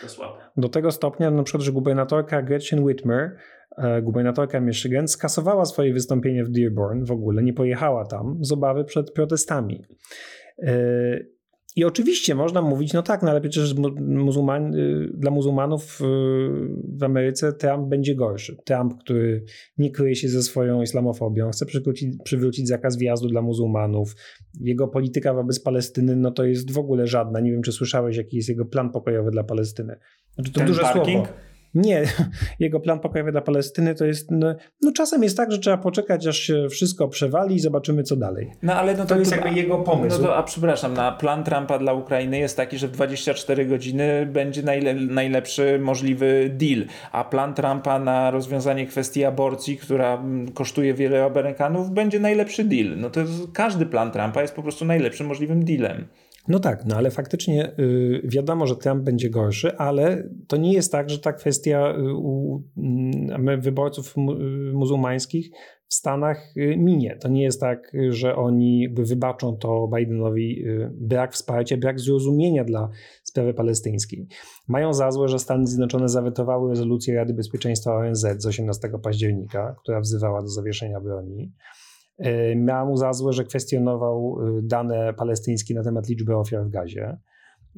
To słabe. Do tego stopnia, na przykład, że gubernatorka Gretchen Whitmer gubernatorka Michigan skasowała swoje wystąpienie w Dearborn w ogóle, nie pojechała tam z obawy przed protestami. E, I oczywiście można mówić, no tak, no ale przecież muzułman, y, dla muzułmanów y, w Ameryce Trump będzie gorszy. Trump, który nie kryje się ze swoją islamofobią, chce przywrócić, przywrócić zakaz wjazdu dla muzułmanów. Jego polityka wobec Palestyny, no to jest w ogóle żadna. Nie wiem, czy słyszałeś, jaki jest jego plan pokojowy dla Palestyny. Znaczy, to Ten duże parking? słowo. Nie, jego plan pokojowy dla Palestyny to jest, no, no, czasem jest tak, że trzeba poczekać, aż się wszystko przewali i zobaczymy, co dalej. No ale no to, to jest jakby jego pomysł. No to, a przepraszam, na plan Trumpa dla Ukrainy jest taki, że w 24 godziny będzie najle, najlepszy możliwy deal, a plan Trumpa na rozwiązanie kwestii aborcji, która mm, kosztuje wiele Amerykanów, będzie najlepszy deal. No to jest, każdy plan Trumpa jest po prostu najlepszym możliwym dealem. No tak, no ale faktycznie y, wiadomo, że Trump będzie gorszy, ale to nie jest tak, że ta kwestia y, u y, wyborców mu, y, muzułmańskich w Stanach y, minie. To nie jest tak, że oni wybaczą to Bidenowi brak wsparcia, brak zrozumienia dla sprawy palestyńskiej. Mają za złe, że Stany Zjednoczone zawetowały rezolucję Rady Bezpieczeństwa ONZ z 18 października, która wzywała do zawieszenia broni. E, miał mu za złe, że kwestionował e, dane palestyńskie na temat liczby ofiar w Gazie.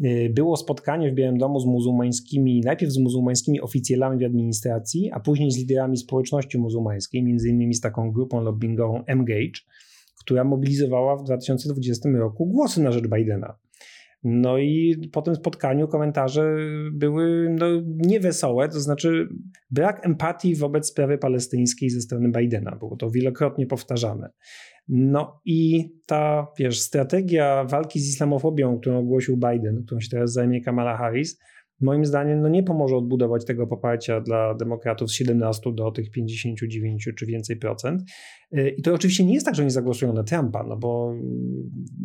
E, było spotkanie w Białym Domu z muzułmańskimi, najpierw z muzułmańskimi oficjalami w administracji, a później z liderami społeczności muzułmańskiej, między innymi z taką grupą lobbyingową Engage, która mobilizowała w 2020 roku głosy na rzecz Bidena. No i po tym spotkaniu komentarze były no, niewesołe, to znaczy brak empatii wobec sprawy palestyńskiej ze strony Bidena. Było to wielokrotnie powtarzane. No i ta, wiesz, strategia walki z islamofobią, którą ogłosił Biden, którą się teraz zajmie Kamala Harris, moim zdaniem no nie pomoże odbudować tego poparcia dla demokratów z 17 do tych 59 czy więcej procent. I to oczywiście nie jest tak, że oni zagłosują na Trumpa, no bo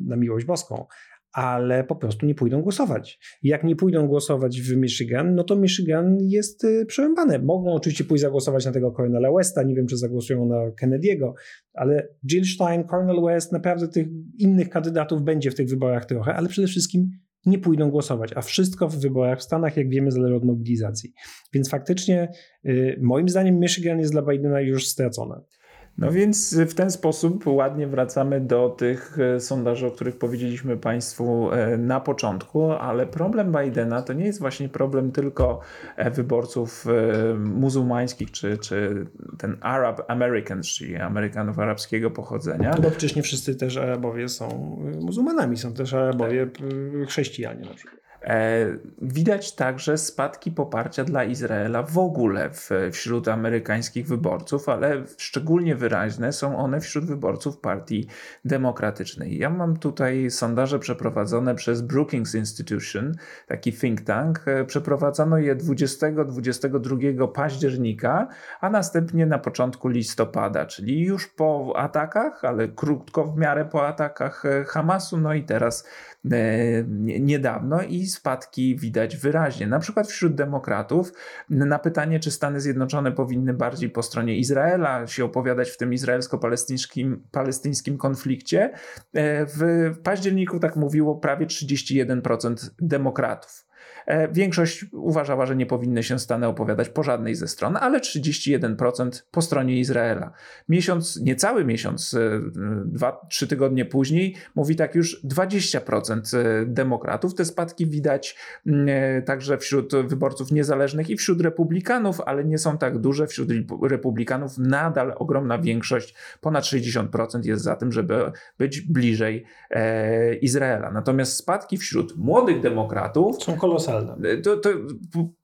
na miłość boską, ale po prostu nie pójdą głosować. Jak nie pójdą głosować w Michigan, no to Michigan jest y, przerąbane. Mogą oczywiście pójść zagłosować na tego Cornela Westa, nie wiem czy zagłosują na Kennedy'ego, ale Jill Stein, Cornel West, naprawdę tych innych kandydatów będzie w tych wyborach trochę, ale przede wszystkim nie pójdą głosować, a wszystko w wyborach w Stanach, jak wiemy, zależy od mobilizacji. Więc faktycznie, y, moim zdaniem, Michigan jest dla Bidena już stracone. No więc w ten sposób ładnie wracamy do tych e, sondaży, o których powiedzieliśmy Państwu e, na początku, ale problem Bidena to nie jest właśnie problem tylko e, wyborców muzułmańskich, czy, czy ten Arab Americans, czyli Amerykanów arabskiego pochodzenia. No bo przecież nie wszyscy też Arabowie są muzułmanami, są też Arabowie chrześcijanie na przykład. E, widać także spadki poparcia dla Izraela w ogóle wśród amerykańskich wyborców, ale szczególnie wyraźne są one wśród wyborców Partii Demokratycznej. Ja mam tutaj sondaże przeprowadzone przez Brookings Institution, taki think tank. E, przeprowadzono je 20-22 października, a następnie na początku listopada, czyli już po atakach, ale krótko w miarę po atakach e, Hamasu, no i teraz niedawno i spadki widać wyraźnie. Na przykład wśród demokratów na pytanie, czy Stany Zjednoczone powinny bardziej po stronie Izraela się opowiadać w tym izraelsko-palestyńskim palestyńskim konflikcie, e, w październiku tak mówiło prawie 31% demokratów. E, większość uważała, że nie powinny się Stany opowiadać po żadnej ze stron, ale 31% po stronie Izraela. Miesiąc, niecały miesiąc, e, dwa, trzy tygodnie później mówi tak już 20% e, demokratów. Te spadki widać także wśród wyborców niezależnych i wśród republikanów, ale nie są tak duże. Wśród republikanów nadal ogromna większość, ponad 60% jest za tym, żeby być bliżej Izraela. Natomiast spadki wśród młodych demokratów są kolosalne. To, to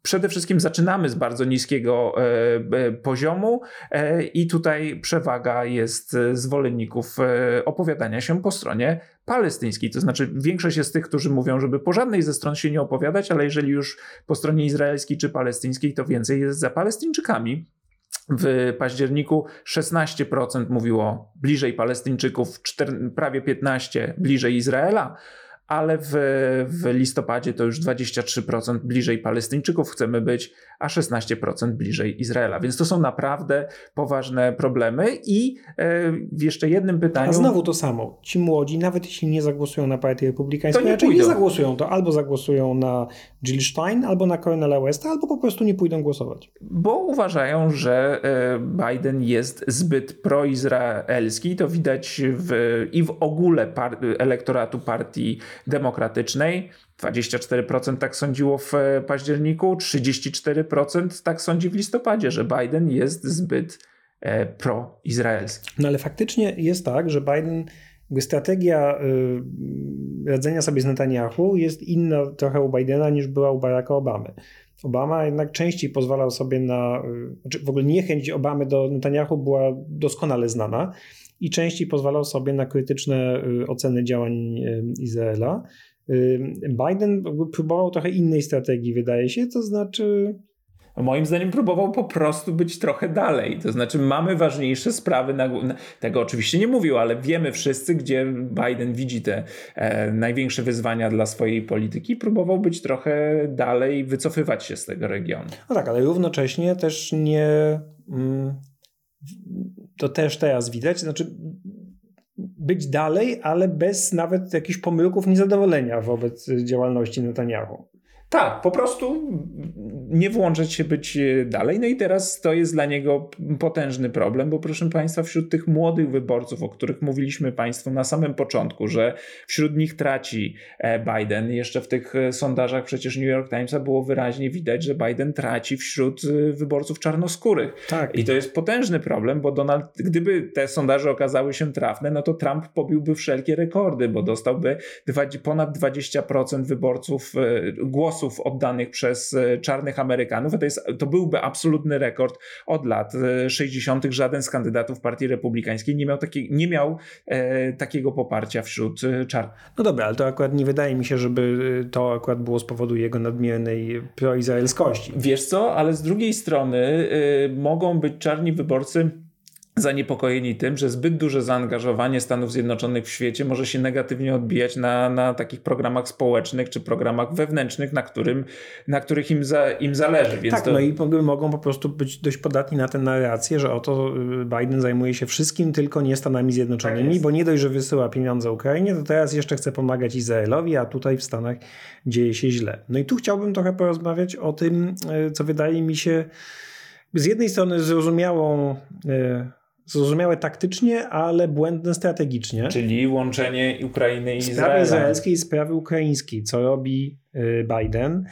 przede wszystkim zaczynamy z bardzo niskiego e, e, poziomu e, i tutaj przewaga jest zwolenników opowiadania się po stronie palestyńskiej. To znaczy, większość jest tych, którzy mówią, żeby po żadnej ze stron się nie opowiadać, ale jeżeli już po stronie izraelskiej czy palestyńskiej, to więcej jest za Palestyńczykami. W październiku 16% mówiło bliżej Palestyńczyków, 4, prawie 15% bliżej Izraela ale w, w listopadzie to już 23% bliżej Palestyńczyków chcemy być, a 16% bliżej Izraela. Więc to są naprawdę poważne problemy i e, w jeszcze jednym pytaniu... A znowu to samo. Ci młodzi, nawet jeśli nie zagłosują na Partię Republikańską, to nie, raczej nie zagłosują, to albo zagłosują na Jill Stein, albo na Cornela Westa, albo po prostu nie pójdą głosować. Bo uważają, że e, Biden jest zbyt proizraelski. To widać w, i w ogóle par elektoratu partii demokratycznej. 24% tak sądziło w e, październiku, 34% tak sądzi w listopadzie, że Biden jest zbyt e, proizraelski. No ale faktycznie jest tak, że Biden, strategia y, radzenia sobie z Netanyahu jest inna trochę u Bidena niż była u Baracka Obamy. Obama jednak częściej pozwalał sobie na, znaczy w ogóle niechęć Obamy do Netanyahu była doskonale znana i częściej pozwalał sobie na krytyczne y, oceny działań Izraela. Biden próbował trochę innej strategii, wydaje się, to znaczy. Moim zdaniem próbował po prostu być trochę dalej. To znaczy, mamy ważniejsze sprawy. Na, na, tego oczywiście nie mówił, ale wiemy wszyscy, gdzie Biden widzi te e, największe wyzwania dla swojej polityki. Próbował być trochę dalej, wycofywać się z tego regionu. No tak, ale równocześnie też nie. Mm, to też teraz widać. Znaczy, być dalej, ale bez nawet jakichś pomyłków niezadowolenia wobec działalności Netanyahu. Tak, po prostu nie włączać się być e, dalej. No i teraz to jest dla niego potężny problem, bo proszę Państwa, wśród tych młodych wyborców, o których mówiliśmy Państwu na samym początku, że wśród nich traci e, Biden, jeszcze w tych e, sondażach przecież New York Timesa było wyraźnie widać, że Biden traci wśród wyborców czarnoskórych. Tak. I to jest potężny problem, bo Donald, gdyby te sondaże okazały się trafne, no to Trump pobiłby wszelkie rekordy, bo dostałby ponad 20% wyborców głosów oddanych przez e, czarnych Amerykanów. To, jest, to byłby absolutny rekord od lat 60. E, Żaden z kandydatów Partii Republikańskiej nie miał, taki, nie miał e, takiego poparcia wśród e, czarnych. No dobra, ale to akurat nie wydaje mi się, żeby to akurat było z powodu jego nadmiernej proizraelskości. Wiesz co, ale z drugiej strony y, mogą być czarni wyborcy zaniepokojeni tym, że zbyt duże zaangażowanie Stanów Zjednoczonych w świecie może się negatywnie odbijać na, na takich programach społecznych czy programach wewnętrznych, na, którym, na których im, za, im zależy. Więc tak, to... no i mogą po prostu być dość podatni na tę narrację, że oto y, Biden zajmuje się wszystkim, tylko nie Stanami Zjednoczonymi, tak bo nie dość, że wysyła pieniądze Ukrainie, to teraz jeszcze chce pomagać Izraelowi, a tutaj w Stanach dzieje się źle. No i tu chciałbym trochę porozmawiać o tym, y, co wydaje mi się z jednej strony zrozumiałą y, zrozumiałe taktycznie, ale błędne strategicznie. Czyli łączenie Ukrainy i Izraela. Sprawy izraelskiej i sprawy ukraińskiej. Co robi y, Biden?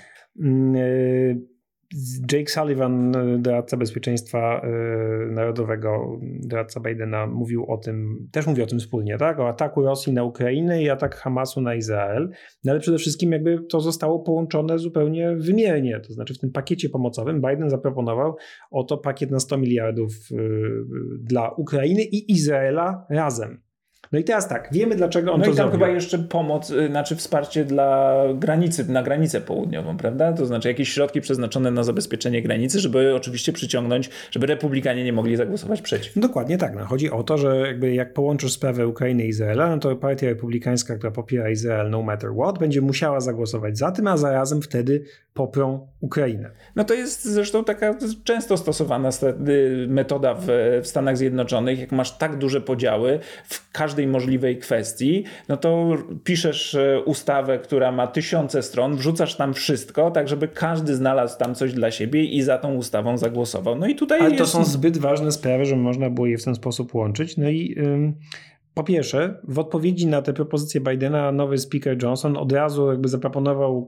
Y, Jake Sullivan, doradca bezpieczeństwa y, narodowego, doradca Bidena, mówił o tym, też mówi o tym wspólnie, tak? O ataku Rosji na Ukrainę i atak Hamasu na Izrael. No ale przede wszystkim jakby to zostało połączone zupełnie wymiernie. To znaczy w tym pakiecie pomocowym Biden zaproponował oto pakiet na 100 miliardów y, dla Ukrainy i Izraela razem. No i teraz tak, wiemy dlaczego on no to i tam zrobił. chyba jeszcze pomoc, y, znaczy wsparcie dla granicy, na granicę południową, prawda? To znaczy jakieś środki przeznaczone na zabezpieczenie granicy, żeby oczywiście przyciągnąć, żeby republikanie nie mogli zagłosować przeciw. Dokładnie tak. No, chodzi o to, że jakby jak połączysz sprawę Ukrainy i Izraela, no to partia republikańska, która popiera Izrael no matter what, będzie musiała zagłosować za tym, a zarazem wtedy poprą Ukrainę. No to jest zresztą taka często stosowana metoda w, w Stanach Zjednoczonych, jak masz tak duże podziały w każdej możliwej kwestii, no to piszesz e, ustawę, która ma tysiące stron, wrzucasz tam wszystko, tak żeby każdy znalazł tam coś dla siebie i za tą ustawą zagłosował. No i tutaj Ale jest... to są zbyt ważne sprawy, żeby można było je w ten sposób łączyć. No i... Po pierwsze, w odpowiedzi na te propozycje Bidena, nowy speaker Johnson od razu jakby zaproponował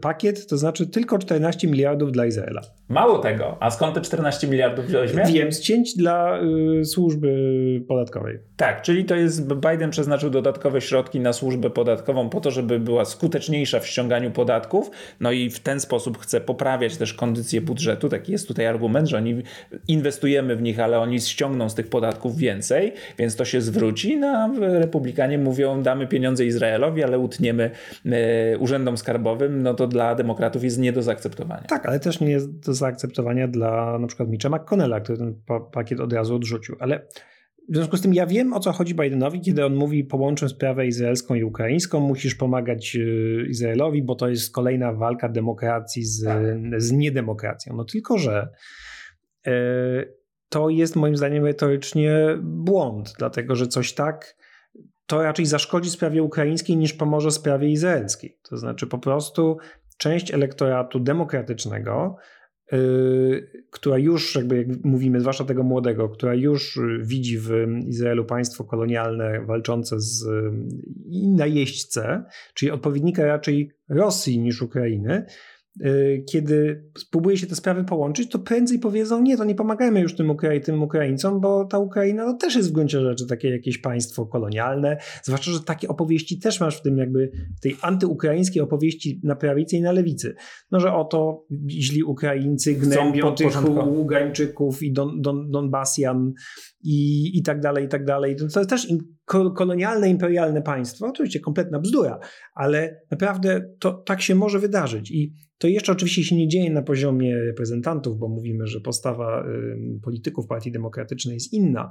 pakiet, to znaczy tylko 14 miliardów dla Izraela. Mało tego. A skąd te 14 miliardów weźmie? Wiem, z cięć dla y, służby podatkowej. Tak, czyli to jest, Biden przeznaczył dodatkowe środki na służbę podatkową po to, żeby była skuteczniejsza w ściąganiu podatków, no i w ten sposób chce poprawiać też kondycję budżetu. Taki jest tutaj argument, że oni inwestujemy w nich, ale oni ściągną z tych podatków więcej, więc to się zwróci wróci. No, republikanie mówią, damy pieniądze Izraelowi, ale utniemy e, urzędom skarbowym, no to dla demokratów jest nie do zaakceptowania. Tak, ale też nie jest do zaakceptowania dla na przykład Mitcha McConnella, który ten pakiet od razu odrzucił. Ale w związku z tym ja wiem, o co chodzi Bidenowi, kiedy on mówi połączę sprawę izraelską i ukraińską, musisz pomagać e, Izraelowi, bo to jest kolejna walka demokracji z, tak. z niedemokracją. No tylko, że e, to jest moim zdaniem retorycznie błąd, dlatego że coś tak to raczej zaszkodzi sprawie ukraińskiej niż pomoże sprawie izraelskiej. To znaczy po prostu część elektoratu demokratycznego, yy, która już, jakby jak mówimy, zwłaszcza tego młodego, która już widzi w Izraelu państwo kolonialne walczące z i najeźdźcę, czyli odpowiednika raczej Rosji niż Ukrainy, Y, kiedy spróbuje się te sprawy połączyć, to prędzej powiedzą, nie, to nie pomagajmy już tym, Ukrai tym Ukraińcom, bo ta Ukraina to też jest w gruncie rzeczy takie jakieś państwo kolonialne, zwłaszcza, że takie opowieści też masz w tym jakby tej antyukraińskiej opowieści na prawicy i na lewicy. No, że oto źli Ukraińcy gnębią tych Ugańczyków i Don, Don, Donbasjan i, i tak dalej, i tak dalej. To jest też kolonialne, imperialne państwo, oczywiście kompletna bzdura, ale naprawdę to tak się może wydarzyć i to jeszcze oczywiście się nie dzieje na poziomie reprezentantów, bo mówimy, że postawa polityków Partii Demokratycznej jest inna.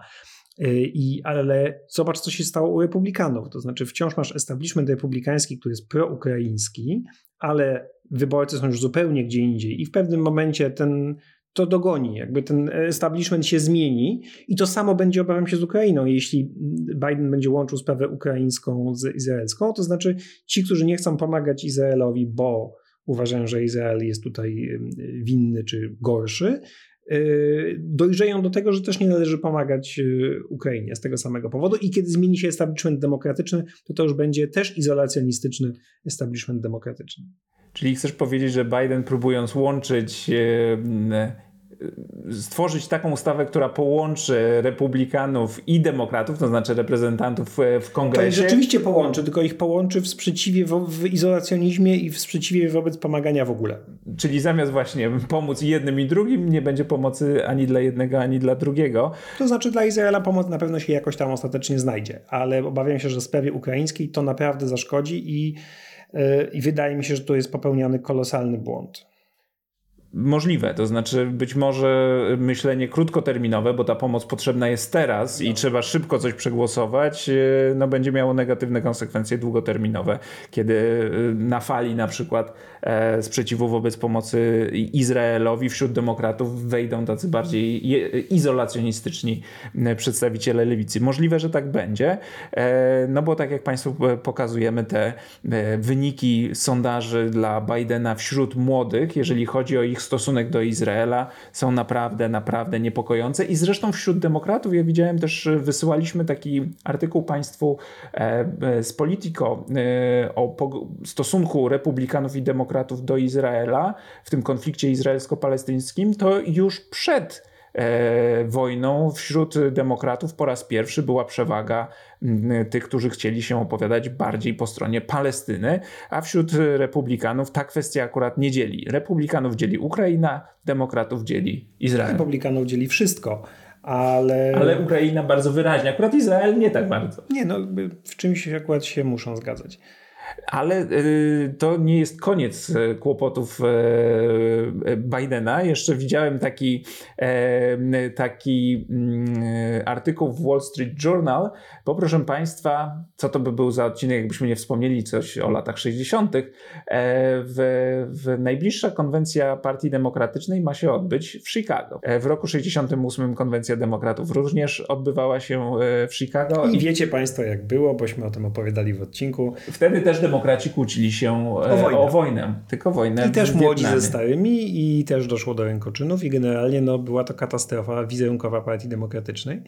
Y, I, ale zobacz, co się stało u republikanów. To znaczy, wciąż masz establishment republikański, który jest proukraiński, ale wyborcy są już zupełnie gdzie indziej. I w pewnym momencie ten to dogoni, jakby ten establishment się zmieni i to samo będzie, obawiam się, z Ukrainą. Jeśli Biden będzie łączył sprawę ukraińską z izraelską, to znaczy ci, którzy nie chcą pomagać Izraelowi, bo uważają, że Izrael jest tutaj winny czy gorszy, y, dojrzeją do tego, że też nie należy pomagać y, Ukrainie z tego samego powodu i kiedy zmieni się establishment demokratyczny, to to już będzie też izolacjonistyczny establishment demokratyczny. Czyli chcesz powiedzieć, że Biden próbując łączyć stworzyć taką ustawę, która połączy republikanów i demokratów, to znaczy reprezentantów w kongresie. To rzeczywiście połączy, tylko ich połączy w sprzeciwie w, w izolacjonizmie i w sprzeciwie wobec pomagania w ogóle. Czyli zamiast właśnie pomóc jednym i drugim, nie będzie pomocy ani dla jednego, ani dla drugiego. To znaczy dla Izraela pomoc na pewno się jakoś tam ostatecznie znajdzie, ale obawiam się, że w sprawie ukraińskiej to naprawdę zaszkodzi i, yy, i wydaje mi się, że tu jest popełniany kolosalny błąd możliwe. To znaczy, być może myślenie krótkoterminowe, bo ta pomoc potrzebna jest teraz no. i trzeba szybko coś przegłosować, e, no będzie miało negatywne konsekwencje długoterminowe, kiedy e, na fali na przykład e, sprzeciwu wobec pomocy Izraelowi wśród demokratów wejdą tacy bardziej izolacjonistyczni przedstawiciele lewicy. Możliwe, że tak będzie, no bo tak jak Państwu pokazujemy te wyniki sondaży dla Bidena wśród młodych, jeżeli chodzi o ich stosunek do Izraela są naprawdę, naprawdę niepokojące. I zresztą wśród demokratów, ja widziałem też, wysyłaliśmy taki artykuł Państwu z Politico o stosunku republikanów i demokratów do Izraela w tym konflikcie izraelsko-palestyńskim, to już przed E, wojną wśród demokratów po raz pierwszy była przewaga tych, którzy chcieli się opowiadać bardziej po stronie Palestyny, a wśród republikanów ta kwestia akurat nie dzieli. Republikanów dzieli Ukraina, demokratów dzieli Izrael. Republikanów dzieli wszystko. Ale... ale Ukraina bardzo wyraźnie, akurat Izrael nie tak bardzo. Nie, no w czymś akurat się muszą zgadzać. Ale y, to nie jest koniec y, kłopotów y, Bidena. Jeszcze widziałem taki, e, taki mm, artykuł w Wall Street Journal, bo proszę Państwa, co to by był za odcinek, jakbyśmy nie wspomnieli coś o latach 60. E, w, w najbliższa konwencja Partii Demokratycznej ma się odbyć w Chicago. E, w roku 68 konwencja demokratów również odbywała się w Chicago. I wiecie Państwo jak było, bośmy o tym opowiadali w odcinku. Wtedy też demokraci kłócili się e, o wojnę. O wojnę tylko wojnę. I też młodzi ze starymi i też doszło do rękoczynów i generalnie no, była to katastrofa wizerunkowa Partii Demokratycznej.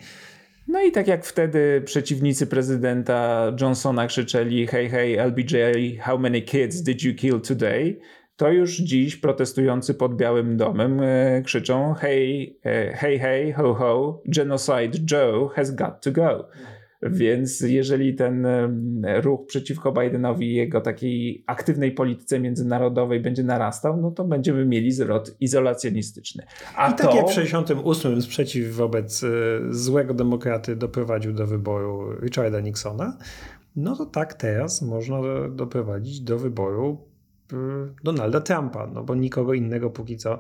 No i tak jak wtedy przeciwnicy prezydenta Johnsona krzyczeli hey hey LBJ how many kids did you kill today? To już dziś protestujący pod Białym Domem e, krzyczą hey e, hey hey ho ho genocide Joe has got to go. Więc jeżeli ten ruch przeciwko Bidenowi i jego takiej aktywnej polityce międzynarodowej będzie narastał, no to będziemy mieli zwrot izolacjonistyczny. A I to... tak jak w 68 sprzeciw wobec e, złego demokraty doprowadził do wyboru Richarda Nixona, no to tak teraz można doprowadzić do wyboru e, Donalda Trumpa, no bo nikogo innego póki co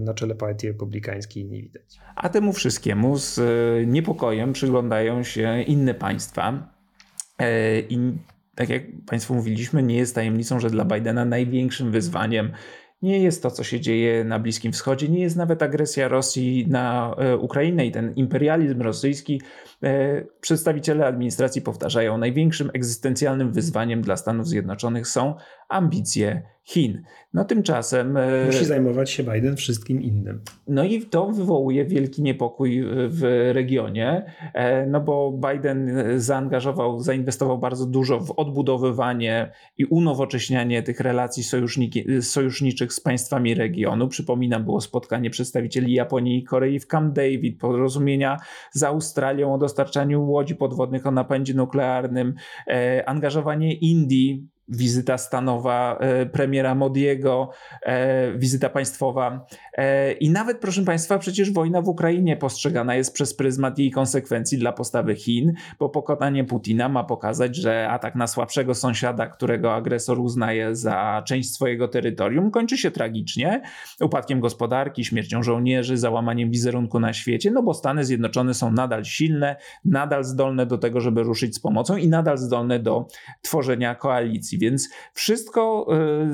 na czele partii republikańskiej nie widać. A temu wszystkiemu z e, niepokojem przyglądają się inne państwa. E, I tak jak Państwu mówiliśmy, nie jest tajemnicą, że dla Bidena największym wyzwaniem nie jest to, co się dzieje na Bliskim Wschodzie, nie jest nawet agresja Rosji na Ukrainę i ten imperializm rosyjski. Przedstawiciele administracji powtarzają, największym egzystencjalnym wyzwaniem dla Stanów Zjednoczonych są ambicje Chin. No tymczasem. E, Musi zajmować się Biden wszystkim innym. No i to wywołuje wielki niepokój e, w regionie, e, no bo Biden zaangażował, zainwestował bardzo dużo w odbudowywanie i unowocześnianie tych relacji sojuszniczych z państwami regionu. Przypominam, było spotkanie przedstawicieli Japonii i Korei w Camp David, porozumienia z Australią o dostarczaniu łodzi podwodnych o napędzie nuklearnym, angażowanie Indii wizyta stanowa e, premiera Modiego, e, wizyta państwowa. E, I nawet, proszę Państwa, przecież wojna w Ukrainie postrzegana jest przez pryzmat jej konsekwencji dla postawy Chin, bo pokonanie Putina ma pokazać, że atak na słabszego sąsiada, którego agresor uznaje za część swojego terytorium, kończy się tragicznie, upadkiem gospodarki, śmiercią żołnierzy, załamaniem wizerunku na świecie, no bo Stany Zjednoczone są nadal silne, nadal zdolne do tego, żeby ruszyć z pomocą i nadal zdolne do tworzenia koalicji. Więc wszystko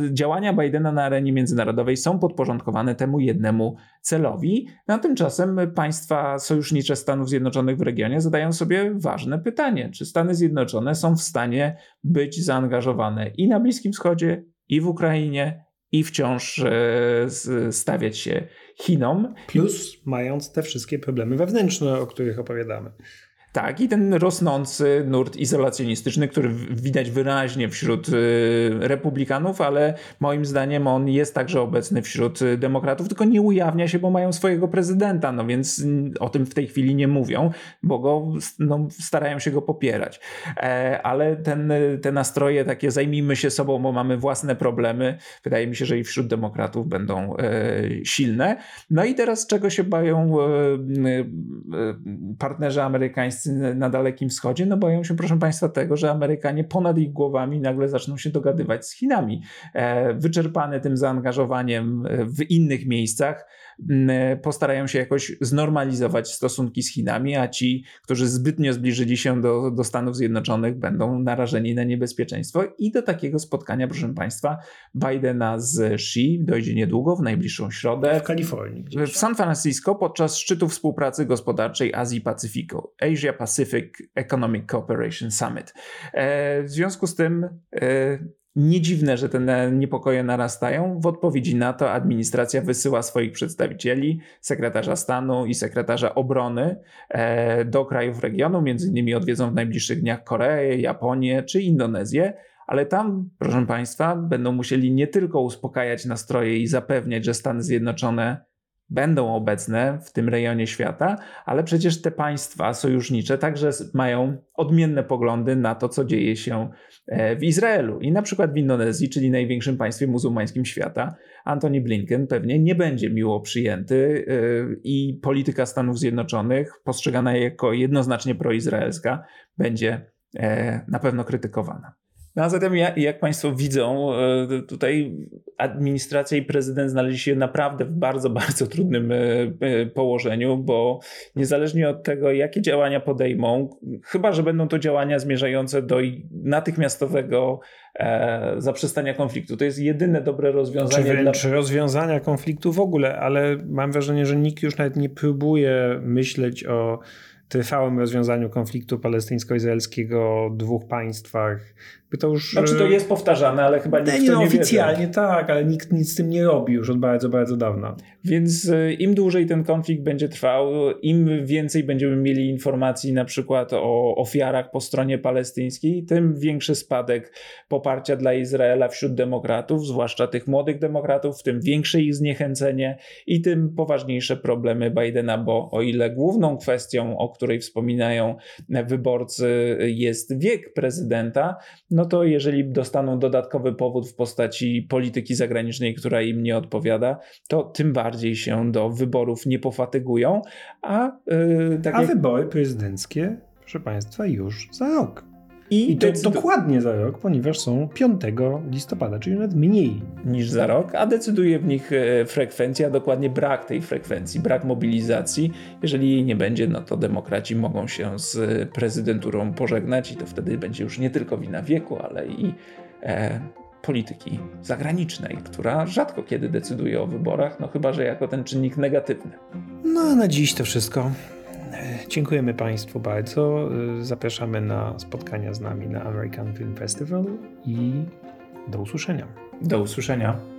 y, działania Bidena na arenie międzynarodowej są podporządkowane temu jednemu celowi. Na tymczasem państwa sojusznicze Stanów Zjednoczonych w regionie zadają sobie ważne pytanie: czy Stany Zjednoczone są w stanie być zaangażowane i na Bliskim Wschodzie, i w Ukrainie, i wciąż e, stawiać się Chinom. Plus mając te wszystkie problemy wewnętrzne, o których opowiadamy. Tak, i ten rosnący nurt izolacjonistyczny, który widać wyraźnie wśród y, republikanów, ale moim zdaniem on jest także obecny wśród y, demokratów, tylko nie ujawnia się, bo mają swojego prezydenta, no więc o tym w tej chwili nie mówią, bo go no, starają się go popierać. E, ale ten, te nastroje takie zajmijmy się sobą, bo mamy własne problemy, wydaje mi się, że i wśród demokratów będą e, silne. No i teraz czego się bają e, partnerzy amerykańscy na Dalekim Wschodzie, no boją się, proszę Państwa, tego, że Amerykanie ponad ich głowami nagle zaczną się dogadywać z Chinami. E, wyczerpane tym zaangażowaniem w innych miejscach, postarają się jakoś znormalizować stosunki z Chinami, a ci, którzy zbytnio zbliżyli się do, do Stanów Zjednoczonych, będą narażeni na niebezpieczeństwo. I do takiego spotkania, proszę Państwa, Bidena z Xi dojdzie niedługo, w najbliższą środę. W Kalifornii. W San Francisco podczas szczytu współpracy gospodarczej Azji-Pacyfiku. Asia Pacific Economic Cooperation Summit. E, w związku z tym e, Nie dziwne, że te niepokoje narastają. W odpowiedzi na to administracja wysyła swoich przedstawicieli, sekretarza stanu i sekretarza obrony e, do krajów regionu. Między innymi odwiedzą w najbliższych dniach Koreę, Japonię czy Indonezję. Ale tam, proszę Państwa, będą musieli nie tylko uspokajać nastroje i zapewniać, że Stany Zjednoczone będą obecne w tym rejonie świata, ale przecież te państwa sojusznicze także mają odmienne poglądy na to, co dzieje się e, w Izraelu. I na przykład w Indonezji, czyli największym państwie muzułmańskim świata, Antony Blinken pewnie nie będzie miło przyjęty e, i polityka Stanów Zjednoczonych, postrzegana jako jednoznacznie proizraelska, będzie e, na pewno krytykowana. No a zatem jak, jak Państwo widzą, e, tutaj administracja i prezydent znaleźli się naprawdę w bardzo, bardzo trudnym e, e, położeniu, bo niezależnie od tego, jakie działania podejmą, chyba że będą to działania zmierzające do natychmiastowego zaprzestania konfliktu. To jest jedyne dobre rozwiązanie. Czy dla... rozwiązania konfliktu w ogóle, ale mam wrażenie, że nikt już nawet nie próbuje myśleć o trwałym rozwiązaniu konfliktu palestyńsko-izraelskiego dwóch państwach. By to już... Znaczy to e, jest powtarzane, ale chyba nikt nie, no, nie oficjalnie tak, ale nikt nic z tym nie robi już od bardzo, bardzo dawna. Więc e, im dłużej ten konflikt będzie trwał, im więcej będziemy mieli informacji na przykład o ofiarach po stronie palestyńskiej, tym większy spadek poparcia dla Izraela wśród demokratów, zwłaszcza tych młodych demokratów, tym większe ich zniechęcenie i tym poważniejsze problemy Bidena, bo o ile główną kwestią, o której wspominają wyborcy jest wiek prezydenta, no to jeżeli dostaną dodatkowy powód w postaci polityki zagranicznej, która im nie odpowiada, to tym bardziej się do wyborów nie pofatygują. A, yy, tak a jak... wybory prezydenckie, proszę Państwa, już za rok. I, I dokładnie za rok, ponieważ są 5 listopada, czyli nawet mniej niż za rok, a decyduje w nich e, frekwencja, dokładnie brak tej frekwencji, brak mobilizacji. Jeżeli jej nie będzie, no to demokraci mogą się z prezydenturą pożegnać i to wtedy będzie już nie tylko wina wieku, ale i e, polityki zagranicznej, która rzadko kiedy decyduje o wyborach, no chyba że jako ten czynnik negatywny. No a na dziś to wszystko. Dziękujemy Państwu bardzo. Zapraszamy na spotkania z nami na American Film Festival i do usłyszenia. Do usłyszenia.